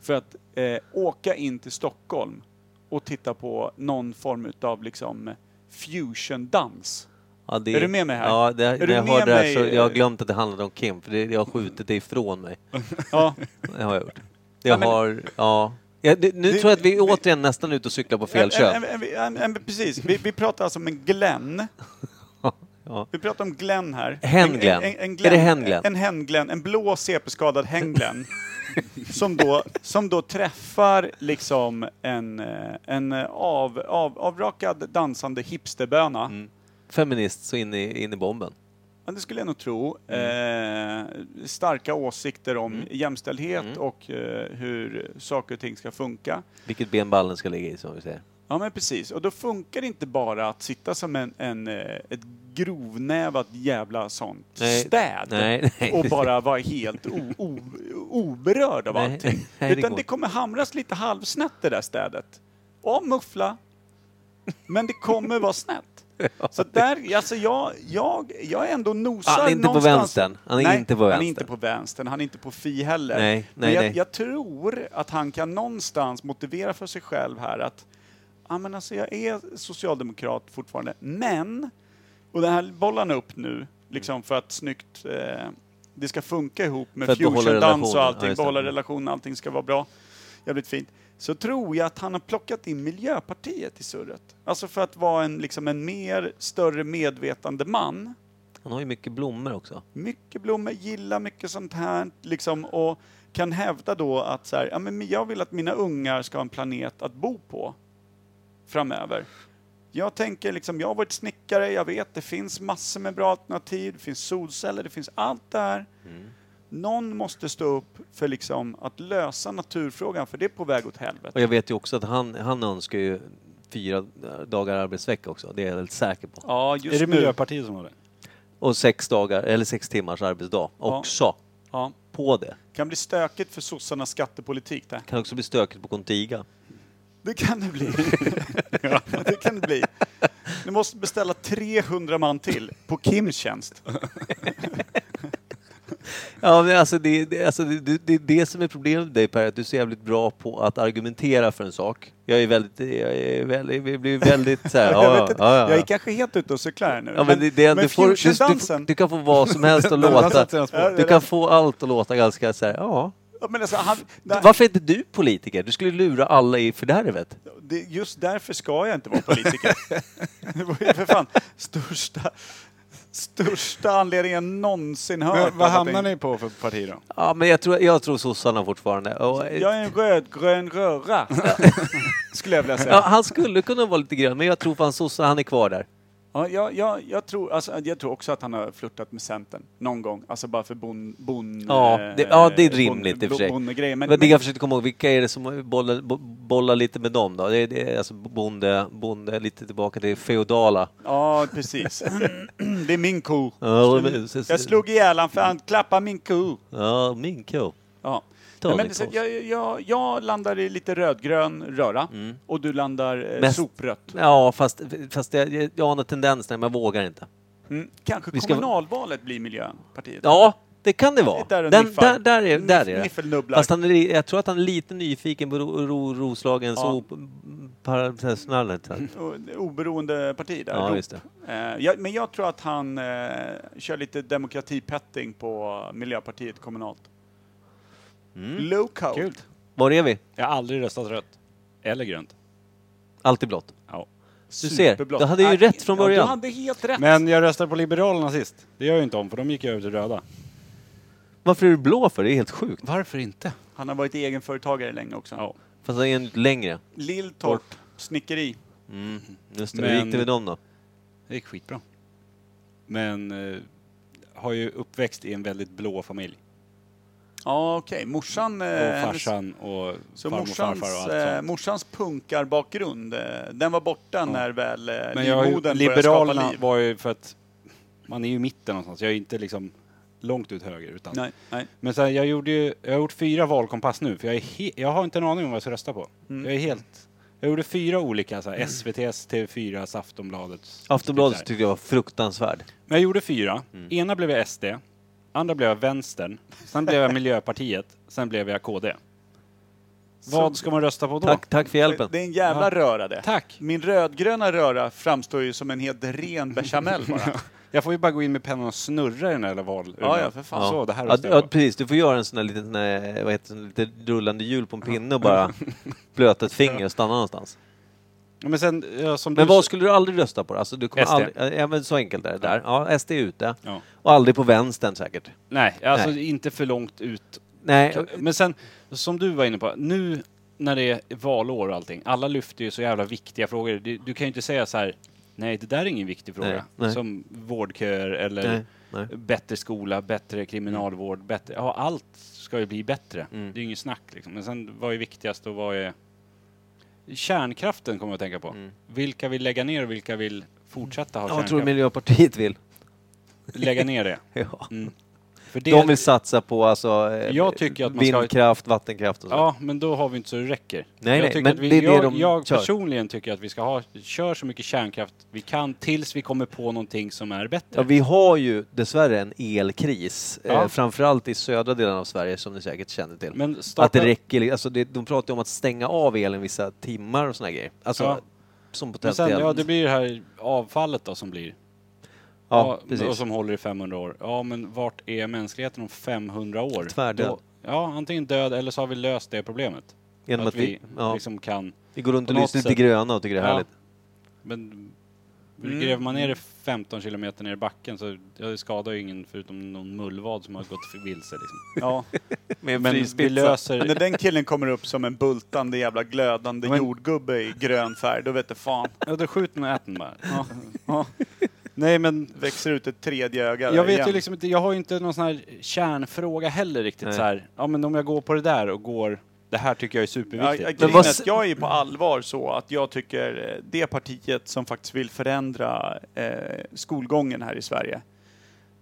[SPEAKER 1] för att eh, åka in till Stockholm och titta på någon form av liksom fusion-dans.
[SPEAKER 2] Ja, det,
[SPEAKER 1] Är du med mig här?
[SPEAKER 2] Ja, det,
[SPEAKER 1] Är
[SPEAKER 2] när
[SPEAKER 1] du
[SPEAKER 2] jag
[SPEAKER 1] med
[SPEAKER 2] hörde det här
[SPEAKER 1] mig?
[SPEAKER 2] så jag har glömt att det handlade om Kim, för det, jag har skjutit det ifrån mig.
[SPEAKER 1] Ja,
[SPEAKER 2] Det har jag gjort.
[SPEAKER 1] Ja,
[SPEAKER 2] Jag
[SPEAKER 1] men-
[SPEAKER 2] har, ja. ja det, nu
[SPEAKER 1] Det-
[SPEAKER 2] tror jag att vi
[SPEAKER 1] vi-
[SPEAKER 2] är återigen nästan ute och cyklar på fel kön.
[SPEAKER 1] precis. Vi, vi pratar alltså om en Glenn.
[SPEAKER 2] Ja.
[SPEAKER 1] Vi pratar om Glenn här.
[SPEAKER 2] Hen
[SPEAKER 1] En-
[SPEAKER 2] Glenn.
[SPEAKER 1] En, en, en
[SPEAKER 2] Är det hen Glenn?
[SPEAKER 1] En hen Glenn, en blå CP-skadad hen Glenn. som, då, som då träffar liksom en, eh, en av, av, avrakad dansande hipsterböna.
[SPEAKER 2] Mm. Feminist så in i, in i bomben.
[SPEAKER 1] Ja, det skulle jag nog tro.
[SPEAKER 2] Mm.
[SPEAKER 1] Eh, starka åsikter om jämställdhet och eh, hur saker och ting ska funka.
[SPEAKER 2] Vilket ben ballen ska ligga i, som vi säger.
[SPEAKER 1] Ja men precis, och då funkar det inte bara att sitta som en, en, eh, ett grovnävat jävla sånt
[SPEAKER 2] Nej,
[SPEAKER 1] städ
[SPEAKER 2] nej, nej.
[SPEAKER 1] och bara vara helt o, o, oberörd av allting.
[SPEAKER 2] det
[SPEAKER 1] Utan det
[SPEAKER 2] inte.
[SPEAKER 1] kommer hamras lite halvsnett det där städet. Och muffla. Men det kommer vara snett. Så där, alltså jag, jag, jag är ändå nosar
[SPEAKER 2] Han är inte på
[SPEAKER 1] någonstans.
[SPEAKER 2] vänstern. Han är
[SPEAKER 1] nej,
[SPEAKER 2] inte på
[SPEAKER 1] Han är inte på vänstern, han är inte på Fi heller.
[SPEAKER 2] Nej,
[SPEAKER 1] Men
[SPEAKER 2] nej,
[SPEAKER 1] jag,
[SPEAKER 2] nej.
[SPEAKER 1] jag tror att han kan någonstans motivera för sig själv här att ja, men alltså jag är socialdemokrat fortfarande, men, och det här bollar han upp nu, liksom för att snyggt eh, det ska funka ihop med fusiondans och.
[SPEAKER 2] Ja,
[SPEAKER 1] allting,
[SPEAKER 2] det.
[SPEAKER 1] behålla
[SPEAKER 2] Mm.
[SPEAKER 1] relationen, allting ska vara bra. Jävligt fint. Så tror jag att han har plockat in Miljöpartiet i surret. Alltså för att vara en, liksom en mer, större medvetande man.
[SPEAKER 2] Han har ju mycket blommor också.
[SPEAKER 1] Mycket blommor, gillar mycket sånt här. Liksom, och kan hävda då att så här, ja, men jag vill att mina ungar ska ha en planet att bo på framöver. Jag tänker liksom, jag har varit snickare, jag vet det finns massor med bra alternativ, det finns solceller, det finns allt det här. Någon måste stå upp för liksom att lösa naturfrågan, för det är på väg åt helvete.
[SPEAKER 2] Och jag vet ju också att han, han önskar ju fyra dagar arbetsvecka också. Det är jag väldigt säker på.
[SPEAKER 1] Ja, just
[SPEAKER 3] Är det
[SPEAKER 1] nu.
[SPEAKER 3] Miljöpartiet som har det?
[SPEAKER 2] Och sex dagar, eller sex timmars arbetsdag också.
[SPEAKER 1] Ja,
[SPEAKER 2] På det.
[SPEAKER 1] kan bli stökigt för sossarnas skattepolitik där.
[SPEAKER 2] Kan också bli stökigt på Contiga.
[SPEAKER 1] Det kan det bli. ja, det kan det bli. Du måste beställa 300 man till på Kims tjänst.
[SPEAKER 2] Ja, men alltså det, det, alltså det, det, är det som är problemet med dig Per, att du är så jävligt bra på att argumentera för en sak. Jag är väldigt, jag är väldigt, jag blir väldigt så här, ja,
[SPEAKER 1] jag,
[SPEAKER 2] ja,
[SPEAKER 1] inte,
[SPEAKER 2] ja, ja.
[SPEAKER 1] jag är kanske helt ute och cyklar här nu.
[SPEAKER 2] Ja, men det, det,
[SPEAKER 1] men
[SPEAKER 2] du, får, du, du, du kan få vad som helst att låta. Du kan få allt att låta ganska så här, ja.
[SPEAKER 1] Ja, men alltså, han, nej,
[SPEAKER 2] Varför är inte du politiker? Du skulle lura alla i fördärvet.
[SPEAKER 1] det, just därför ska jag inte vara politiker. det var ju för fan största, största anledningen någonsin hört.
[SPEAKER 3] Men, vad hamnar ni på för parti då?
[SPEAKER 2] Ja, men jag tror, jag tror sossarna fortfarande. Och,
[SPEAKER 1] Jag är en rödgrön röra. Skulle jag vilja säga.
[SPEAKER 2] ja, han skulle kunna vara lite grön, men jag tror fan sossar, han är kvar där.
[SPEAKER 1] Ja, jag, jag, jag, tror, alltså, jag tror också att han har flörtat med Centern någon gång. Alltså bara för bon... bon
[SPEAKER 2] Ja,
[SPEAKER 1] eh,
[SPEAKER 2] det- ja, det är
[SPEAKER 1] bon-
[SPEAKER 2] rimligt i och för sig.
[SPEAKER 1] bonnegrejer. Men,
[SPEAKER 2] Men, det jag försökte komma ihåg, vilka är det som bollar, bo- bollar lite med dem då? Det är, det är alltså bonde, bonde, lite tillbaka till feodala.
[SPEAKER 1] ja, precis. det är min ko.
[SPEAKER 2] Ja,
[SPEAKER 1] Jag slog ihjäl han för han klappade min ko.
[SPEAKER 2] Ja, min ko.
[SPEAKER 1] Ja. Nej,
[SPEAKER 2] din
[SPEAKER 1] men,
[SPEAKER 2] pås.
[SPEAKER 1] jag, jag, jag landar i lite rödgrön röra och du landar eh,
[SPEAKER 2] Mest-
[SPEAKER 1] soprött.
[SPEAKER 2] Ja, fast, fast jag, jag, jag anar tendensen, men jag vågar inte.
[SPEAKER 1] Mm. Kanske
[SPEAKER 2] Vi ska-
[SPEAKER 1] kommunalvalet blir Miljöpartiet.
[SPEAKER 2] Ja, det kan det vara.
[SPEAKER 1] Där
[SPEAKER 2] Den, där, där, är, där är det. Fast han är, jag tror att han är lite nyfiken på ro, ro, Roslagens
[SPEAKER 1] Ja. det Oberoende parti där.
[SPEAKER 2] Ja,
[SPEAKER 1] Rop.
[SPEAKER 2] just det.
[SPEAKER 1] Eh, jag, men jag tror att han eh, kör lite demokratipetting på Miljöpartiet kommunalt.
[SPEAKER 2] Mm.
[SPEAKER 1] Low code.
[SPEAKER 3] Kul.
[SPEAKER 2] Var är vi?
[SPEAKER 3] Jag har aldrig röstat rött. Eller grönt.
[SPEAKER 2] Alltid blått.
[SPEAKER 3] Ja.
[SPEAKER 2] Du ser,
[SPEAKER 1] Superblått.
[SPEAKER 2] du hade ju
[SPEAKER 1] Nej,
[SPEAKER 2] rätt från
[SPEAKER 1] Ja,
[SPEAKER 2] början.
[SPEAKER 1] du hade helt rätt.
[SPEAKER 3] Men jag röstade på Liberalerna sist. Det gör jag inte om, för de gick över till röda.
[SPEAKER 2] Varför är du blå för? Det är helt sjukt.
[SPEAKER 3] Varför inte?
[SPEAKER 1] Han har varit egenföretagare länge också.
[SPEAKER 3] Ja.
[SPEAKER 2] Fast det är en längre.
[SPEAKER 1] Lilltorp, snickeri.
[SPEAKER 2] Mm. Just det.
[SPEAKER 3] Men-
[SPEAKER 2] Hur gick det med dem då?
[SPEAKER 3] Det gick skitbra. Men eh, har ju uppväxt i en väldigt blå familj.
[SPEAKER 1] Ja, okej. Morsan... eh,
[SPEAKER 3] Och
[SPEAKER 1] hennes-
[SPEAKER 3] farsan och
[SPEAKER 1] Så
[SPEAKER 3] farmor och
[SPEAKER 1] morsans,
[SPEAKER 3] farfar och allt
[SPEAKER 1] eh,
[SPEAKER 3] sånt.
[SPEAKER 1] morsans punkarbakgrund, eh, den var borta när väl eh,
[SPEAKER 3] Men jag har ju,
[SPEAKER 1] livmodern började skapa
[SPEAKER 3] Liberalerna
[SPEAKER 1] liv.
[SPEAKER 3] var ju för att man är ju i mitten någonstans. Jag är inte liksom långt ut höger. Utan.
[SPEAKER 1] Nej, nej.
[SPEAKER 3] Men sen, jag, gjorde ju, jag har gjort fyra valkompass nu, för jag, är he, jag har inte en aning om vad jag ska rösta på.
[SPEAKER 1] Mm.
[SPEAKER 3] Jag är helt... Jag gjorde fyra olika, så här, SVT's, TV4, Aftonbladets.
[SPEAKER 2] Aftonbladet
[SPEAKER 3] typ
[SPEAKER 2] tyckte jag var fruktansvärd.
[SPEAKER 3] Men jag gjorde fyra. Ena blev jag SD, andra blev jag Vänstern, sen blev jag Miljöpartiet, sen blev jag KD. Vad ska man rösta på då?
[SPEAKER 2] Tack, tack för hjälpen.
[SPEAKER 1] Det är en jävla röra det.
[SPEAKER 3] Tack!
[SPEAKER 1] Min rödgröna röra framstår ju som en helt ren bechamel bara.
[SPEAKER 3] Jag får ju bara gå in med pennan och snurra i den här jävla val...
[SPEAKER 1] Ja, ja, för fan.
[SPEAKER 3] Så, det här
[SPEAKER 2] Ja,
[SPEAKER 3] röstar
[SPEAKER 2] ja,
[SPEAKER 3] på.
[SPEAKER 2] precis. Du får göra en sån där liten, eh, vad heter det, lite rullande hjul på en pinne och bara blöta ett finger och stanna någonstans.
[SPEAKER 3] Men sen, ja, som
[SPEAKER 2] Men
[SPEAKER 3] du
[SPEAKER 2] vad skulle du aldrig rösta på? Alltså, du kommer
[SPEAKER 3] SD.
[SPEAKER 2] aldrig, ja, men så enkelt är det där. Ja, SD är ute.
[SPEAKER 3] Ja.
[SPEAKER 2] Och aldrig på vänstern säkert.
[SPEAKER 3] Nej, alltså
[SPEAKER 2] Nej.
[SPEAKER 3] inte för långt ut.
[SPEAKER 2] Nej,
[SPEAKER 3] Men sen, som du var inne på, nu när det är valår och allting, alla lyfter ju så jävla viktiga frågor. Du, du kan ju inte säga så här, nej det där är ingen viktig fråga.
[SPEAKER 2] Nej, nej.
[SPEAKER 3] Som vårdköer eller
[SPEAKER 2] nej, nej.
[SPEAKER 3] bättre skola, bättre kriminalvård, bättre, ja allt ska ju bli bättre.
[SPEAKER 2] Mm.
[SPEAKER 3] Det är ju inget snack liksom. Men sen vad är viktigast och vad är... Kärnkraften kommer jag att tänka på.
[SPEAKER 2] Mm.
[SPEAKER 3] Vilka vill lägga ner och vilka vill fortsätta ha
[SPEAKER 2] Ja, vad tror
[SPEAKER 3] kärnkraft?
[SPEAKER 2] Miljöpartiet vill?
[SPEAKER 3] Lägga ner det.
[SPEAKER 2] Ja.
[SPEAKER 3] Mm. För det
[SPEAKER 2] De vill satsa på alltså, eh,
[SPEAKER 3] Jag tycker att man ska-
[SPEAKER 2] vindkraft, vattenkraft och så.
[SPEAKER 3] Ja, men då har vi inte så det räcker.
[SPEAKER 2] Nej,
[SPEAKER 3] jag
[SPEAKER 2] nej, men
[SPEAKER 3] att vi,
[SPEAKER 2] det är det
[SPEAKER 3] jag,
[SPEAKER 2] de
[SPEAKER 3] jag
[SPEAKER 2] kör.
[SPEAKER 3] personligen tycker att vi ska ha, kör så mycket kärnkraft vi kan tills vi kommer på någonting som är bättre.
[SPEAKER 2] Ja, vi har ju dessvärre en elkris,
[SPEAKER 3] Ja.
[SPEAKER 2] eh, framförallt i södra delen av Sverige som ni säkert känner till.
[SPEAKER 3] Men
[SPEAKER 2] Att
[SPEAKER 3] starta,
[SPEAKER 2] det räcker, alltså det, de pratar ju om att stänga av elen vissa timmar och såna grejer. Alltså,
[SPEAKER 3] Ja.
[SPEAKER 2] som
[SPEAKER 3] men
[SPEAKER 2] potentiellt.
[SPEAKER 3] sen, ja, det blir det här avfallet då som blir.
[SPEAKER 2] Ja,
[SPEAKER 3] och
[SPEAKER 2] precis.
[SPEAKER 3] som håller i 500 år. Ja, men vart är mänskligheten om 500 år?
[SPEAKER 2] Tvärdöd.
[SPEAKER 3] Då- Ja, antingen död eller så har vi löst det problemet.
[SPEAKER 2] Genom
[SPEAKER 3] att,
[SPEAKER 2] att vi, ja,
[SPEAKER 3] liksom kan...
[SPEAKER 2] vi går runt
[SPEAKER 3] på
[SPEAKER 2] och
[SPEAKER 3] något
[SPEAKER 2] lyssnar lite
[SPEAKER 3] sätt-
[SPEAKER 2] gröna och tycker det är
[SPEAKER 3] Ja.
[SPEAKER 2] härligt.
[SPEAKER 3] Men
[SPEAKER 1] Mm.
[SPEAKER 3] gräver man ner det 15 kilometer ner i backen så ja, det skadar ju ingen förutom någon mullvad som har gått för vilse. Liksom.
[SPEAKER 1] Ja.
[SPEAKER 2] Med
[SPEAKER 3] Men vi löser...
[SPEAKER 1] Men när den killen kommer upp som en bultande jävla glödande
[SPEAKER 3] Men-
[SPEAKER 1] jordgubbe i grön färg, då vet du fan.
[SPEAKER 3] Ja, då skjut den och ät den bara.
[SPEAKER 1] Ja. Ja.
[SPEAKER 3] Nej, men
[SPEAKER 1] Växer ut ett tredje öga där
[SPEAKER 3] jag vet
[SPEAKER 1] igen.
[SPEAKER 3] ju liksom inte, jag har ju inte någon sån här kärnfråga heller riktigt
[SPEAKER 2] Nej.
[SPEAKER 3] så här. Ja, men om jag går på det där och går... Det här tycker jag är
[SPEAKER 1] Ja,
[SPEAKER 3] superviktigt.
[SPEAKER 1] jag,
[SPEAKER 2] Men vad
[SPEAKER 1] jag är ju på allvar så att jag tycker eh, det partiet som faktiskt vill förändra eh, skolgången här i Sverige.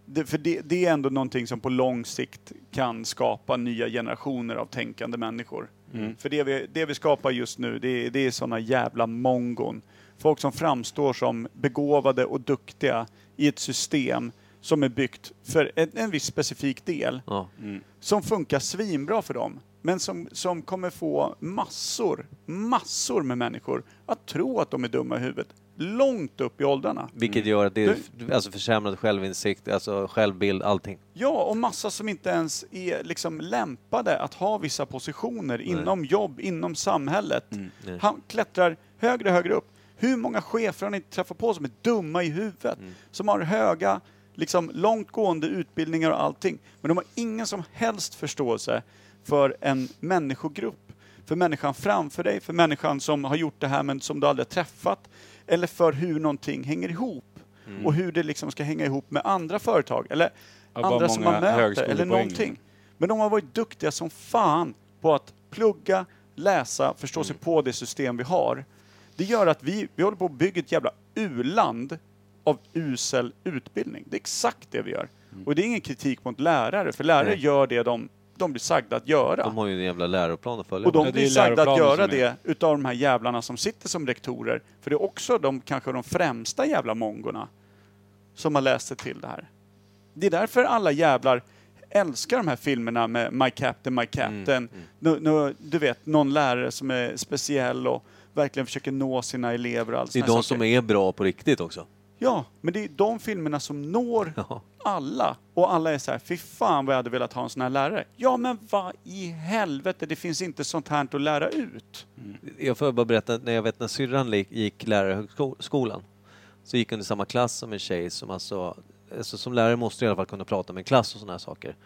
[SPEAKER 1] Det, för det, det är ändå någonting som på lång sikt kan skapa nya generationer av tänkande människor.
[SPEAKER 3] Mm.
[SPEAKER 1] För det vi, det vi skapar just nu, det, är- det är såna jävla mongon. Folk som framstår som begåvade och duktiga i ett system som är byggt för en, en viss specifik del
[SPEAKER 2] Ja.
[SPEAKER 3] Mm.
[SPEAKER 1] som funkar svinbra för dem. Men som, som kommer få massor, massor med människor att tro att de är dumma i huvudet. Långt upp i åldrarna.
[SPEAKER 2] Vilket gör att det är alltså försämrad självinsikt, alltså självbild, allting.
[SPEAKER 1] Ja, och massa som inte ens är liksom lämpade att ha vissa positioner inom jobb, inom samhället.
[SPEAKER 2] Nej.
[SPEAKER 1] Han klättrar högre och högre upp. Hur många chefer har ni träffat på som är dumma i huvudet? Som har höga, liksom långtgående utbildningar och allting. Men de har ingen som helst förståelse för en människogrupp. För människan framför dig, för människan som har gjort det här men som du aldrig har träffat. Eller för hur någonting hänger ihop. Och hur det liksom ska hänga ihop med andra företag. Eller
[SPEAKER 3] Ja,
[SPEAKER 1] andra som man möter. Eller någonting. Men de har varit duktiga som fan på att plugga, läsa, förstå sig på det system vi har. Det gör att vi, vi håller på att bygga ett jävla u-land av usel utbildning. Det är exakt det vi gör. Och det är ingen kritik mot lärare, för lärare
[SPEAKER 2] Nej.
[SPEAKER 1] gör det de, de blir sagda att göra.
[SPEAKER 2] De har ju en jävla läroplan att följa.
[SPEAKER 1] Och de
[SPEAKER 3] Ja, det är
[SPEAKER 1] blir sagda att
[SPEAKER 3] läroplanen
[SPEAKER 1] göra
[SPEAKER 3] som är-
[SPEAKER 1] det utav de här jävlarna som sitter som rektorer. För det är också de kanske de främsta jävla mongorna som har läst sig till det här. Det är därför alla jävlar älskar de här filmerna med My Captain, My Captain. Nu, nu, du vet, någon lärare som är speciell och verkligen försöker nå sina elever och allt
[SPEAKER 2] det är de
[SPEAKER 1] saker.
[SPEAKER 2] som är bra på riktigt också.
[SPEAKER 1] Ja, men det är de filmerna som når
[SPEAKER 2] Ja.
[SPEAKER 1] alla. Och alla är så här, fy fan vad jag hade velat ha en sån här lärare. Ja, men vad i helvete, det finns inte sånt här att lära ut.
[SPEAKER 2] Jag får bara berätta, när jag vet när syrran gick lärarhögskolan så gick hon i samma klass som en tjej som alltså, alltså som lärare måste du i alla fall kunna prata med en klass och sådana här saker.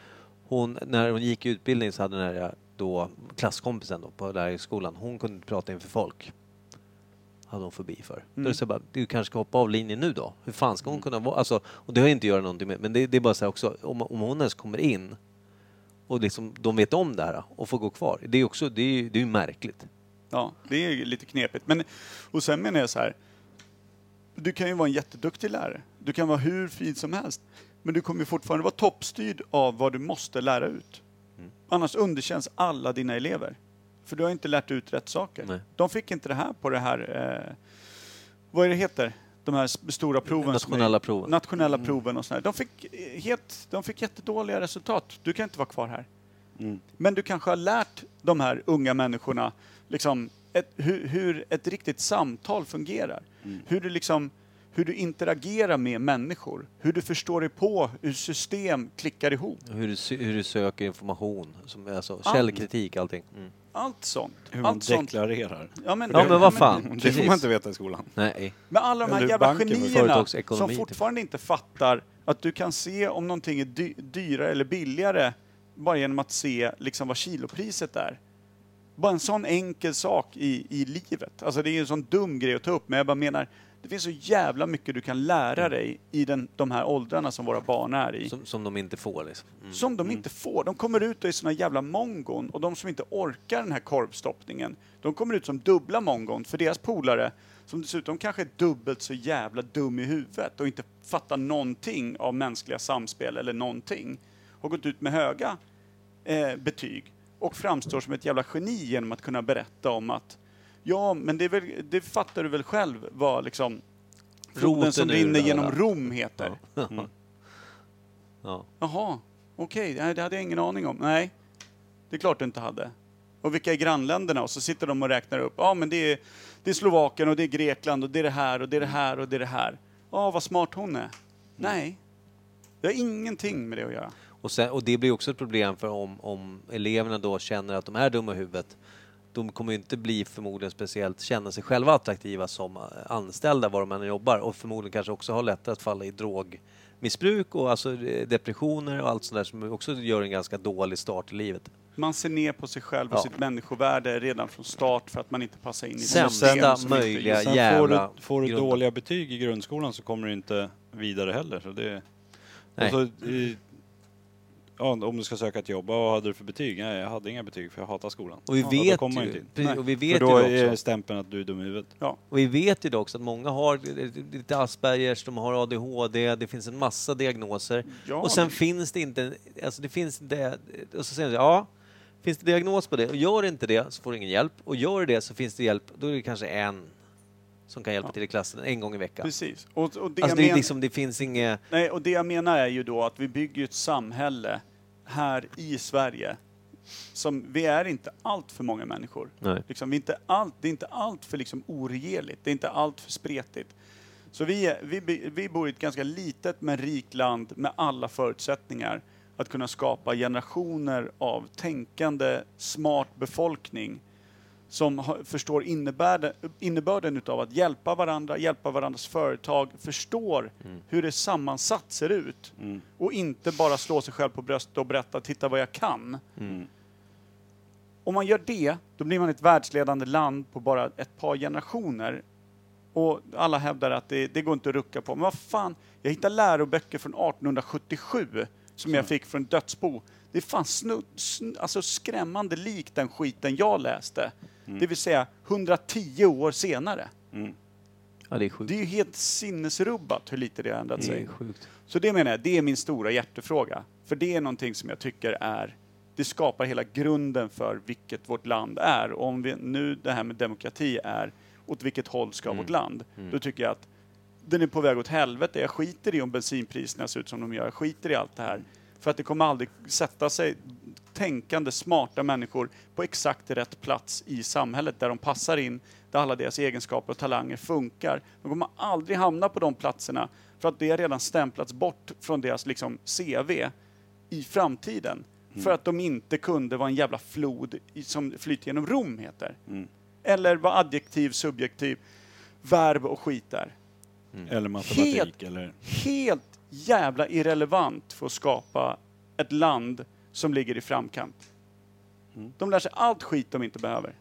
[SPEAKER 2] Hon, när hon gick i utbildning så hade den här då klasskompisen då på lärarhögskolan, hon kunde inte prata inför folk. Hade hon förbi för. Då är det så bara, du kanske ska hoppa av linjen nu då? Hur fan ska hon kunna vara? Alltså, och det har inte att göra någonting med, men det, det är bara så här också, om, om hon ens kommer in och liksom, de vet om det här och får gå kvar. Det är också, det är det är märkligt.
[SPEAKER 1] Ja, det är lite knepigt. Men, och sen menar jag så här, du kan ju vara en jätteduktig lärare. Du kan vara hur fin som helst. Men du kommer fortfarande vara toppstyrd av vad du måste lära ut. Annars underkänns alla dina elever. För du har inte lärt ut rätt saker.
[SPEAKER 2] Nej.
[SPEAKER 1] De fick inte det här på det här, eh, vad är det heter? De här stora proven. är-
[SPEAKER 2] Nationella proven.
[SPEAKER 1] Nationella proven och sådär. De fick, eh, helt, de fick jättedåliga resultat. Du kan inte vara kvar här.
[SPEAKER 3] Mm.
[SPEAKER 1] Men du kanske har lärt de här unga människorna liksom, ett, hur, hur ett riktigt samtal fungerar. Hur, du liksom, hur du interagerar med människor. Hur du förstår dig på hur system klickar ihop.
[SPEAKER 2] Hur du, sö- hur du söker information, som, alltså källkritik, allting. Mm.
[SPEAKER 1] Allt sånt.
[SPEAKER 3] Hur man
[SPEAKER 1] Allt sånt.
[SPEAKER 3] deklarerar.
[SPEAKER 1] Ja men,
[SPEAKER 2] Ja men vad fan,
[SPEAKER 3] Det får
[SPEAKER 2] precis.
[SPEAKER 3] man inte veta i skolan.
[SPEAKER 2] Nej.
[SPEAKER 1] Men alla de här
[SPEAKER 3] Eller
[SPEAKER 1] jävla
[SPEAKER 3] banken
[SPEAKER 1] genierna
[SPEAKER 2] företagsekonomi,
[SPEAKER 1] som
[SPEAKER 2] typ.
[SPEAKER 1] fortfarande inte fattar att du kan se om någonting är dy dyrare eller billigare bara genom att se liksom vad kilopriset är. Bara en sån enkel sak i, i livet. Alltså det är en sån dum grej att ta upp, men jag bara menar, det finns så jävla mycket du kan lära dig i den, de här åldrarna som våra barn är i.
[SPEAKER 2] Som, som de inte får liksom. Mm.
[SPEAKER 1] Som de inte får. De kommer ut och är såna jävla mongon och de som inte orkar den här korvstoppningen, de kommer ut som dubbla mongon för deras polare, som dessutom kanske är dubbelt så jävla dum i huvudet och inte fattar någonting av mänskliga samspel eller någonting, har gått ut med höga eh, betyg och framstår som ett jävla geni genom att kunna berätta om att ja, men det, är väl, det fattar du väl själv vad liksom floden som rinner genom. Rom heter.
[SPEAKER 2] Ja. ja.
[SPEAKER 1] Jaha, okej, nej, det hade jag ingen aning om. Nej, det är klart du inte hade. Och vilka är grannländerna? Och så sitter de och räknar upp. Ja, men det är, det är Slovakien och det är Grekland och det är det här och det är det här och det är det här. Ja, vad smart hon är. Nej. Det har ingenting med det att göra.
[SPEAKER 2] Och, sen, och det blir också ett problem för om, om eleverna då känner att de är dumma i huvudet. De kommer ju inte bli förmodligen speciellt känna sig själva attraktiva som eh, anställda var de än jobbar och förmodligen kanske också har lättare att falla i drogmissbruk och alltså eh, depressioner och allt sånt där som också gör en ganska dålig start i livet.
[SPEAKER 1] Man ser ner på sig själv och
[SPEAKER 2] Ja.
[SPEAKER 1] sitt människovärde redan från start för att man inte passar in i
[SPEAKER 2] Sämsta
[SPEAKER 1] inte
[SPEAKER 2] möjliga
[SPEAKER 3] Sen
[SPEAKER 2] jävla
[SPEAKER 3] får du, får du dåliga betyg i grundskolan så kommer du inte vidare heller. Så det,
[SPEAKER 2] Nej.
[SPEAKER 3] och så, i, ja, om du ska söka ett jobb, vad hade du för betyg? Nej, jag hade inga betyg för jag hatar skolan.
[SPEAKER 2] Och vi
[SPEAKER 3] Ja, då
[SPEAKER 2] vet
[SPEAKER 3] man
[SPEAKER 2] ju, precis, och vi
[SPEAKER 3] För
[SPEAKER 2] vet
[SPEAKER 3] då
[SPEAKER 2] ju
[SPEAKER 3] är
[SPEAKER 2] också,
[SPEAKER 3] stämpeln att du är dum i huvudet.
[SPEAKER 2] och vi vet ju då också att många har lite Aspergers, de har ADHD, det finns en massa diagnoser.
[SPEAKER 1] Ja,
[SPEAKER 2] Och sen finns det inte, alltså det finns inte, och så säger de ja, finns det diagnos på det? Och gör inte det så får du ingen hjälp. Och gör det så finns det hjälp, då är det kanske en som kan hjälpa
[SPEAKER 1] Ja.
[SPEAKER 2] till i klassen en gång i veckan.
[SPEAKER 1] Precis. Och, och, det
[SPEAKER 2] Alltså
[SPEAKER 1] jag
[SPEAKER 2] det,
[SPEAKER 1] men-
[SPEAKER 2] liksom, det finns inget...
[SPEAKER 1] Nej, och det jag menar är ju då att vi bygger ett samhälle här i Sverige som, vi är inte allt för många människor.
[SPEAKER 2] Nej.
[SPEAKER 1] Liksom, vi är inte allt, det är inte allt för liksom oregerligt, det är inte allt för spretigt. Så vi, vi, vi bor i ett ganska litet men rikt land med alla förutsättningar att kunna skapa generationer av tänkande, smart befolkning som har, förstår innebörden, innebörden utav att hjälpa varandra, hjälpa varandras företag, förstår hur det sammansatt ser ut
[SPEAKER 3] Mm.
[SPEAKER 1] och inte bara slå sig själv på bröstet och berätta titta vad jag kan.
[SPEAKER 3] Mm.
[SPEAKER 1] Om man gör det, då blir man ett världsledande land på bara ett par generationer. Och alla hävdar att det, det går inte att rucka på. Men vad fan, jag hittar läroböcker från 1877 som jag fick från dödsbo. Det är fan snu, alltså skrämmande likt den skiten jag läste. Det vill säga 110 år senare.
[SPEAKER 3] Mm.
[SPEAKER 2] Ja, det är sjukt.
[SPEAKER 1] Det är ju helt sinnesrubbat hur lite det har ändrat
[SPEAKER 2] Det
[SPEAKER 1] sig.
[SPEAKER 2] är sjukt.
[SPEAKER 1] Så det menar jag, det är min stora hjärtefråga. För det är någonting som jag tycker är, det skapar hela grunden för vilket vårt land är. Och om vi, nu det här med demokrati är, åt vilket håll ska vårt land? Då tycker jag att den är på väg åt helvete. Jag skiter i om bensinpriserna ser ut som de gör. Jag skiter i allt det här. För att det kommer aldrig sätta sig tänkande, smarta människor på exakt rätt plats i samhället där de passar in, där alla deras egenskaper och talanger funkar. De kommer aldrig hamna på de platserna för att det har redan stämplats bort från deras liksom, CV i framtiden. För att de inte kunde vara en jävla flod i, som flyter genom Rom heter.
[SPEAKER 3] Mm.
[SPEAKER 1] Eller vad adjektiv, subjektiv, verb och skit är.
[SPEAKER 3] Eller matematik
[SPEAKER 1] Helt-
[SPEAKER 3] eller...
[SPEAKER 1] Helt jävla irrelevant för att skapa ett land som ligger i framkant. De lär sig allt skit de inte behöver.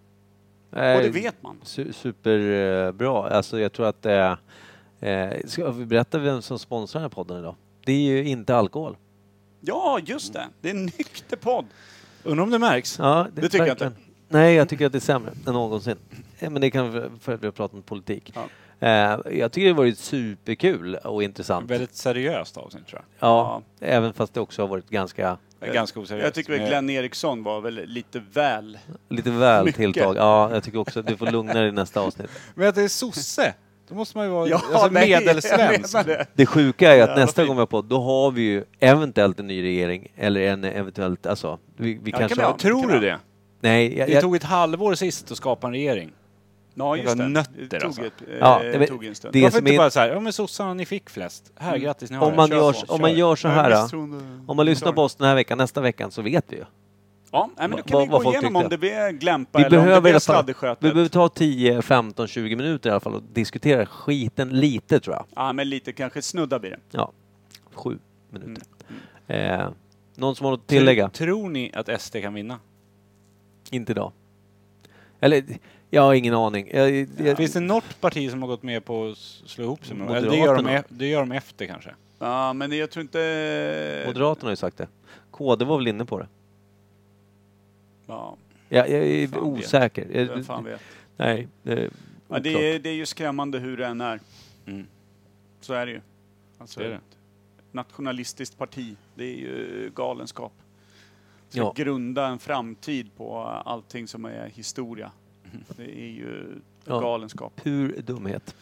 [SPEAKER 1] Och det vet man.
[SPEAKER 2] Su- Superbra. Alltså jag tror att det är... Eh, ska vi berätta vem som sponsrar den här podden idag? Det är ju inte alkohol.
[SPEAKER 1] Ja, just det. Det är en nykter podd.
[SPEAKER 3] Undrar om det märks?
[SPEAKER 2] Ja,
[SPEAKER 1] Det tycker jag
[SPEAKER 2] verkligen. Nej, jag tycker att det är sämre än någonsin. Eh, Men det kan vi för att vi har pratat om politik.
[SPEAKER 1] Ja.
[SPEAKER 2] Eh, jag tycker det har varit superkul och intressant.
[SPEAKER 3] Väldigt seriöst avsnitt tror
[SPEAKER 2] Ja, även fast det också har varit ganska
[SPEAKER 3] jag. Är ganska oseriöst.
[SPEAKER 1] Jag tycker väl Glenn Eriksson var väl lite väl...
[SPEAKER 2] lite väl
[SPEAKER 1] Mycket.
[SPEAKER 2] tilltag. Ja, jag tycker också att du får lugna dig i nästa avsnitt.
[SPEAKER 3] Men att det är sosse! Då måste man ju vara
[SPEAKER 1] Ja,
[SPEAKER 3] alltså,
[SPEAKER 1] nej,
[SPEAKER 3] medelsvensk.
[SPEAKER 1] det.
[SPEAKER 2] Det sjuka är ju att
[SPEAKER 1] Jävla
[SPEAKER 2] nästa gång vi har podd, då har vi ju eventuellt en ny regering eller en eventuellt, alltså, vi, vi
[SPEAKER 1] Ja,
[SPEAKER 2] kanske
[SPEAKER 1] kan vi
[SPEAKER 2] har...
[SPEAKER 1] ha.
[SPEAKER 3] Tror du det?
[SPEAKER 2] Nej, jag,
[SPEAKER 3] Det tog ett halvår sist att skapa en regering.
[SPEAKER 1] Ja, just det.
[SPEAKER 3] nötter,
[SPEAKER 1] det tog,
[SPEAKER 3] alltså.
[SPEAKER 1] ett, eh,
[SPEAKER 2] Ja, det-
[SPEAKER 1] tog en stund.
[SPEAKER 2] det-
[SPEAKER 3] Varför inte
[SPEAKER 2] är-
[SPEAKER 3] bara så här, ja men sossarna ni fick flest. Här,
[SPEAKER 1] Mm.
[SPEAKER 3] grattis ni har
[SPEAKER 2] om, man gör,
[SPEAKER 3] på,
[SPEAKER 2] om man gör så här,
[SPEAKER 1] Ja,
[SPEAKER 2] om man lyssnar på oss den här veckan, nästa veckan så vet vi ju.
[SPEAKER 1] Ja, nej, men då kan
[SPEAKER 2] Vad-
[SPEAKER 1] vi gå igenom
[SPEAKER 2] tyckte.
[SPEAKER 1] om det blir glämpa
[SPEAKER 2] Vi
[SPEAKER 1] eller om det blir
[SPEAKER 2] fall, vi
[SPEAKER 1] sladderskötet.
[SPEAKER 2] behöver ta 10, 15, 20 minuter i alla fall och diskutera skiten lite tror jag.
[SPEAKER 1] Ja, men lite kanske snudda blir det.
[SPEAKER 2] Ja, sju minuter.
[SPEAKER 1] Mm.
[SPEAKER 2] Eh, någon som har något att tillägga?
[SPEAKER 3] Tror, tror ni att SD kan vinna?
[SPEAKER 2] Inte idag. Eller, jag har ingen aning. Jag, jag,
[SPEAKER 3] Finns det något parti som har gått med på att slå ihop sig med? Eller det gör, de,
[SPEAKER 2] Moderaterna.
[SPEAKER 3] e- det gör de efter kanske?
[SPEAKER 1] Ja, men jag tror inte...
[SPEAKER 2] Moderaterna har ju sagt det. KD var väl inne på det.
[SPEAKER 1] Ja,
[SPEAKER 2] Jag, jag är
[SPEAKER 1] Fan vet.
[SPEAKER 2] osäker. Jag,
[SPEAKER 1] vem fan vet.
[SPEAKER 2] nej, det är
[SPEAKER 1] Ja, det, är, det är ju skrämmande hur det än är.
[SPEAKER 3] Mm.
[SPEAKER 1] Så är det ju. Alltså,
[SPEAKER 3] Det är det.
[SPEAKER 1] nationalistiskt parti, det är ju galenskap. Ska
[SPEAKER 2] Ja.
[SPEAKER 1] grunda en framtid på allting som är historia. Det är ju
[SPEAKER 2] Ja.
[SPEAKER 1] galenskap.
[SPEAKER 2] Pur dumhet.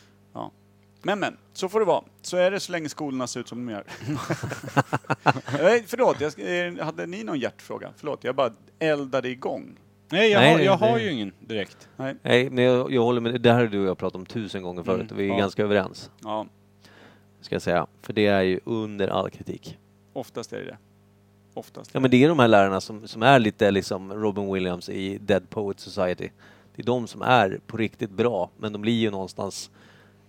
[SPEAKER 1] Men men, så får det vara. Så är det så länge skolorna ser ut som de gör. Nej, Förlåt, jag, ska- eh, hade ni någon hjärtfråga? Förlåt, jag bara eldade igång.
[SPEAKER 3] Nej, jag,
[SPEAKER 2] Nej,
[SPEAKER 3] har,
[SPEAKER 2] nej,
[SPEAKER 3] jag har
[SPEAKER 2] det-
[SPEAKER 3] ju ingen direkt.
[SPEAKER 2] Nej, men jag, jag håller med. Det här har du och jag pratat om tusen gånger förut.
[SPEAKER 1] Mm.
[SPEAKER 2] Vi är
[SPEAKER 1] Ja.
[SPEAKER 2] ganska överens.
[SPEAKER 1] Ja.
[SPEAKER 2] ska jag säga. För det är ju under all kritik.
[SPEAKER 1] Oftast är det det. Oftast.
[SPEAKER 2] Ja men det är de här lärarna som, som är lite liksom Robin Williams i Dead Poet Society. Det är de som är på riktigt bra, men de blir ju någonstans,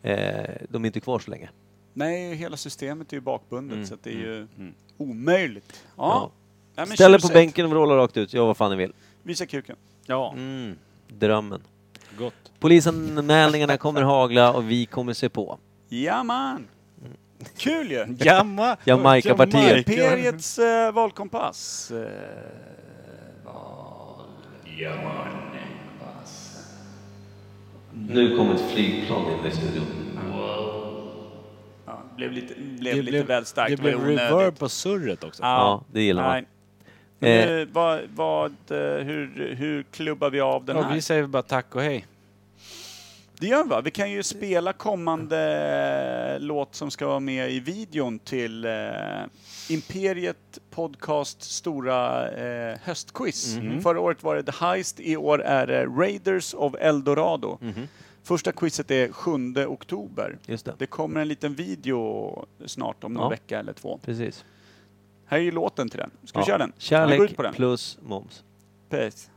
[SPEAKER 2] eh, de är inte kvar så länge.
[SPEAKER 1] Nej, hela systemet är ju bakbundet
[SPEAKER 2] Mm,
[SPEAKER 1] så att det är ju
[SPEAKER 3] mm.
[SPEAKER 1] omöjligt. Ja. Nej, men
[SPEAKER 2] Ställ er på bänken och vråla rakt ut, gör vad fan ni vill.
[SPEAKER 1] Visa kuken.
[SPEAKER 3] Ja,
[SPEAKER 2] Mm, drömmen.
[SPEAKER 3] gott.
[SPEAKER 2] Polisanmälningarna kommer hagla och vi kommer se på.
[SPEAKER 1] Ja man. Kul ju!
[SPEAKER 3] Jamma!
[SPEAKER 2] Jamaica-partiet.
[SPEAKER 1] Imperiets eh, valkompass. Eh,
[SPEAKER 2] Nu kommer ett flygplan in i studion.
[SPEAKER 1] ja, blev lite, blev
[SPEAKER 3] Det
[SPEAKER 1] lite
[SPEAKER 3] blev,
[SPEAKER 1] väl starkt.
[SPEAKER 3] det blev
[SPEAKER 1] onödigt.
[SPEAKER 3] reverb på surret också.
[SPEAKER 2] Ja, det gillar man.
[SPEAKER 1] Nej. Men, eh, vad, vad, eh, hur, hur klubbar vi av den
[SPEAKER 3] Ja,
[SPEAKER 1] här?
[SPEAKER 3] vi säger bara tack och hej.
[SPEAKER 1] Det gör vi va? Vi kan ju spela kommande eh, låt som ska vara med i videon till eh, Imperiet Podcast stora eh, höstquiz.
[SPEAKER 2] Mhm.
[SPEAKER 1] Förra året var det The Heist, i år är det Raiders of Eldorado.
[SPEAKER 2] Mhm.
[SPEAKER 1] Första quizet är 7 oktober.
[SPEAKER 2] Just det,
[SPEAKER 1] Det kommer en liten video snart om någon
[SPEAKER 2] Ja.
[SPEAKER 1] vecka eller två.
[SPEAKER 2] precis.
[SPEAKER 1] Här är ju låten till den. Ska vi
[SPEAKER 2] Ja.
[SPEAKER 1] köra den?
[SPEAKER 2] Kärlek
[SPEAKER 1] den.
[SPEAKER 2] plus moms.
[SPEAKER 1] Peace.